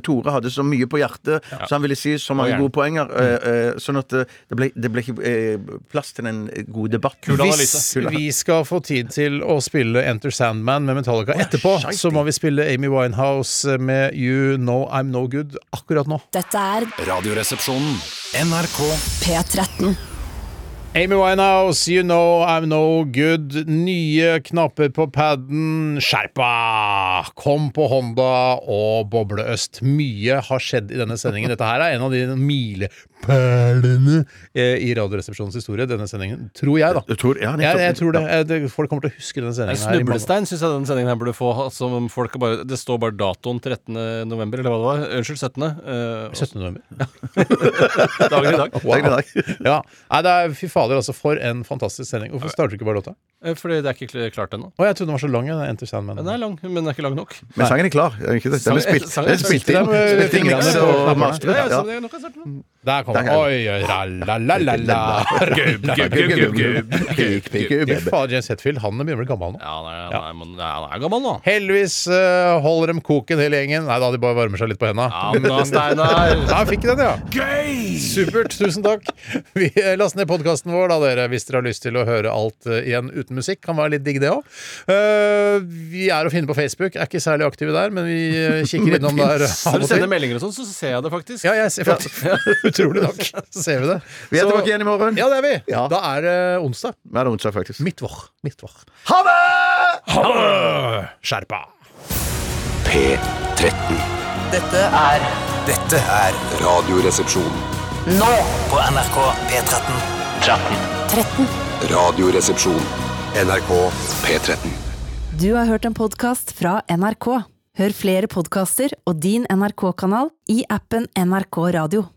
Tore hadde så mye på hjertet, så han ville si så mange gode poenger. Uh, sånn at eh, det ble, det ble ikke plass til en god debatt. Hvis vi skal få tid til å spille Enter Sandman med Metallica etterpå, så må vi spille Amy Winehouse med You Know I'm No Good akkurat nå. Dette er Radioresepsjonen. NRK P13. Amy Winehouse, You Know I'm No Good. Nye knapper på paden. Skjerpa! Kom på Honda og Boble Øst. Mye har skjedd i denne sendingen. Dette her er en av de milepælene eh, i Radioresepsjonens historie. Denne sendingen, tror jeg, da. Jeg tror, ja, Jeg, jeg tror det. Folk kommer til å huske denne sendingen. En i snublestein syns jeg denne sendingen her burde få. Som folk bare, det står bare datoen 13. november, eller hva det var. Unnskyld, 17. Uh, 17. november. dagen i dag. Wow. Dagen i dag. Ja. Nei, det er, fy fader, altså. For en fantastisk sending. Hvorfor starter du ikke bare låta? Eh, Fordi det er ikke klart ennå. Å, jeg trodde den var så lang. den Enter Sandman. Den er lang, men den er ikke lang nok. Men sangen er klar. Den er spilt, inn Spilt inn spilt inn. Spilt inn Spilt inn, Spilt inn og. Ja, ja, Ja. er. Der kommer. Oi, oi, la-la-la-la. Gubb, gubb, gubb. Fader, James Hetfield, han begynner å bli gammel nå. Ja, han er, han er, er, han er gammel nå. Heldigvis eh, holder dem koken hele gjengen. Nei da, de bare varmer seg litt på henda. da, Steinar. Ja, fikk den, ja. Supert. Tusen takk. Vi eh, Last ned podkasten vår da, dere, hvis dere har lyst til å høre alt eh, igjen uten musikk. Kan være litt digg, det òg. vi er å finne på Facebook. Er ikke særlig aktive der, men vi eh, kikker innom der Når du og sender meldinger og sånn, så ser jeg det faktisk. Ja, jeg ser faktisk Utrolig nok. Så ser vi det. Vi er Så- tilbake igjen i morgen. Ja, det er vi. Ja. Da er det onsdag. Ja, det er onsdag, faktisk. Midtvår. Midtvår. Ha det! Ha det! Skjerpa! P13. Dette er Dette er Radioresepsjon. nå på NRK P13. 13. 13. Radioresepsjon. NRK P13. Du har hørt en podkast fra NRK. Hør flere podkaster og din NRK-kanal i appen NRK Radio.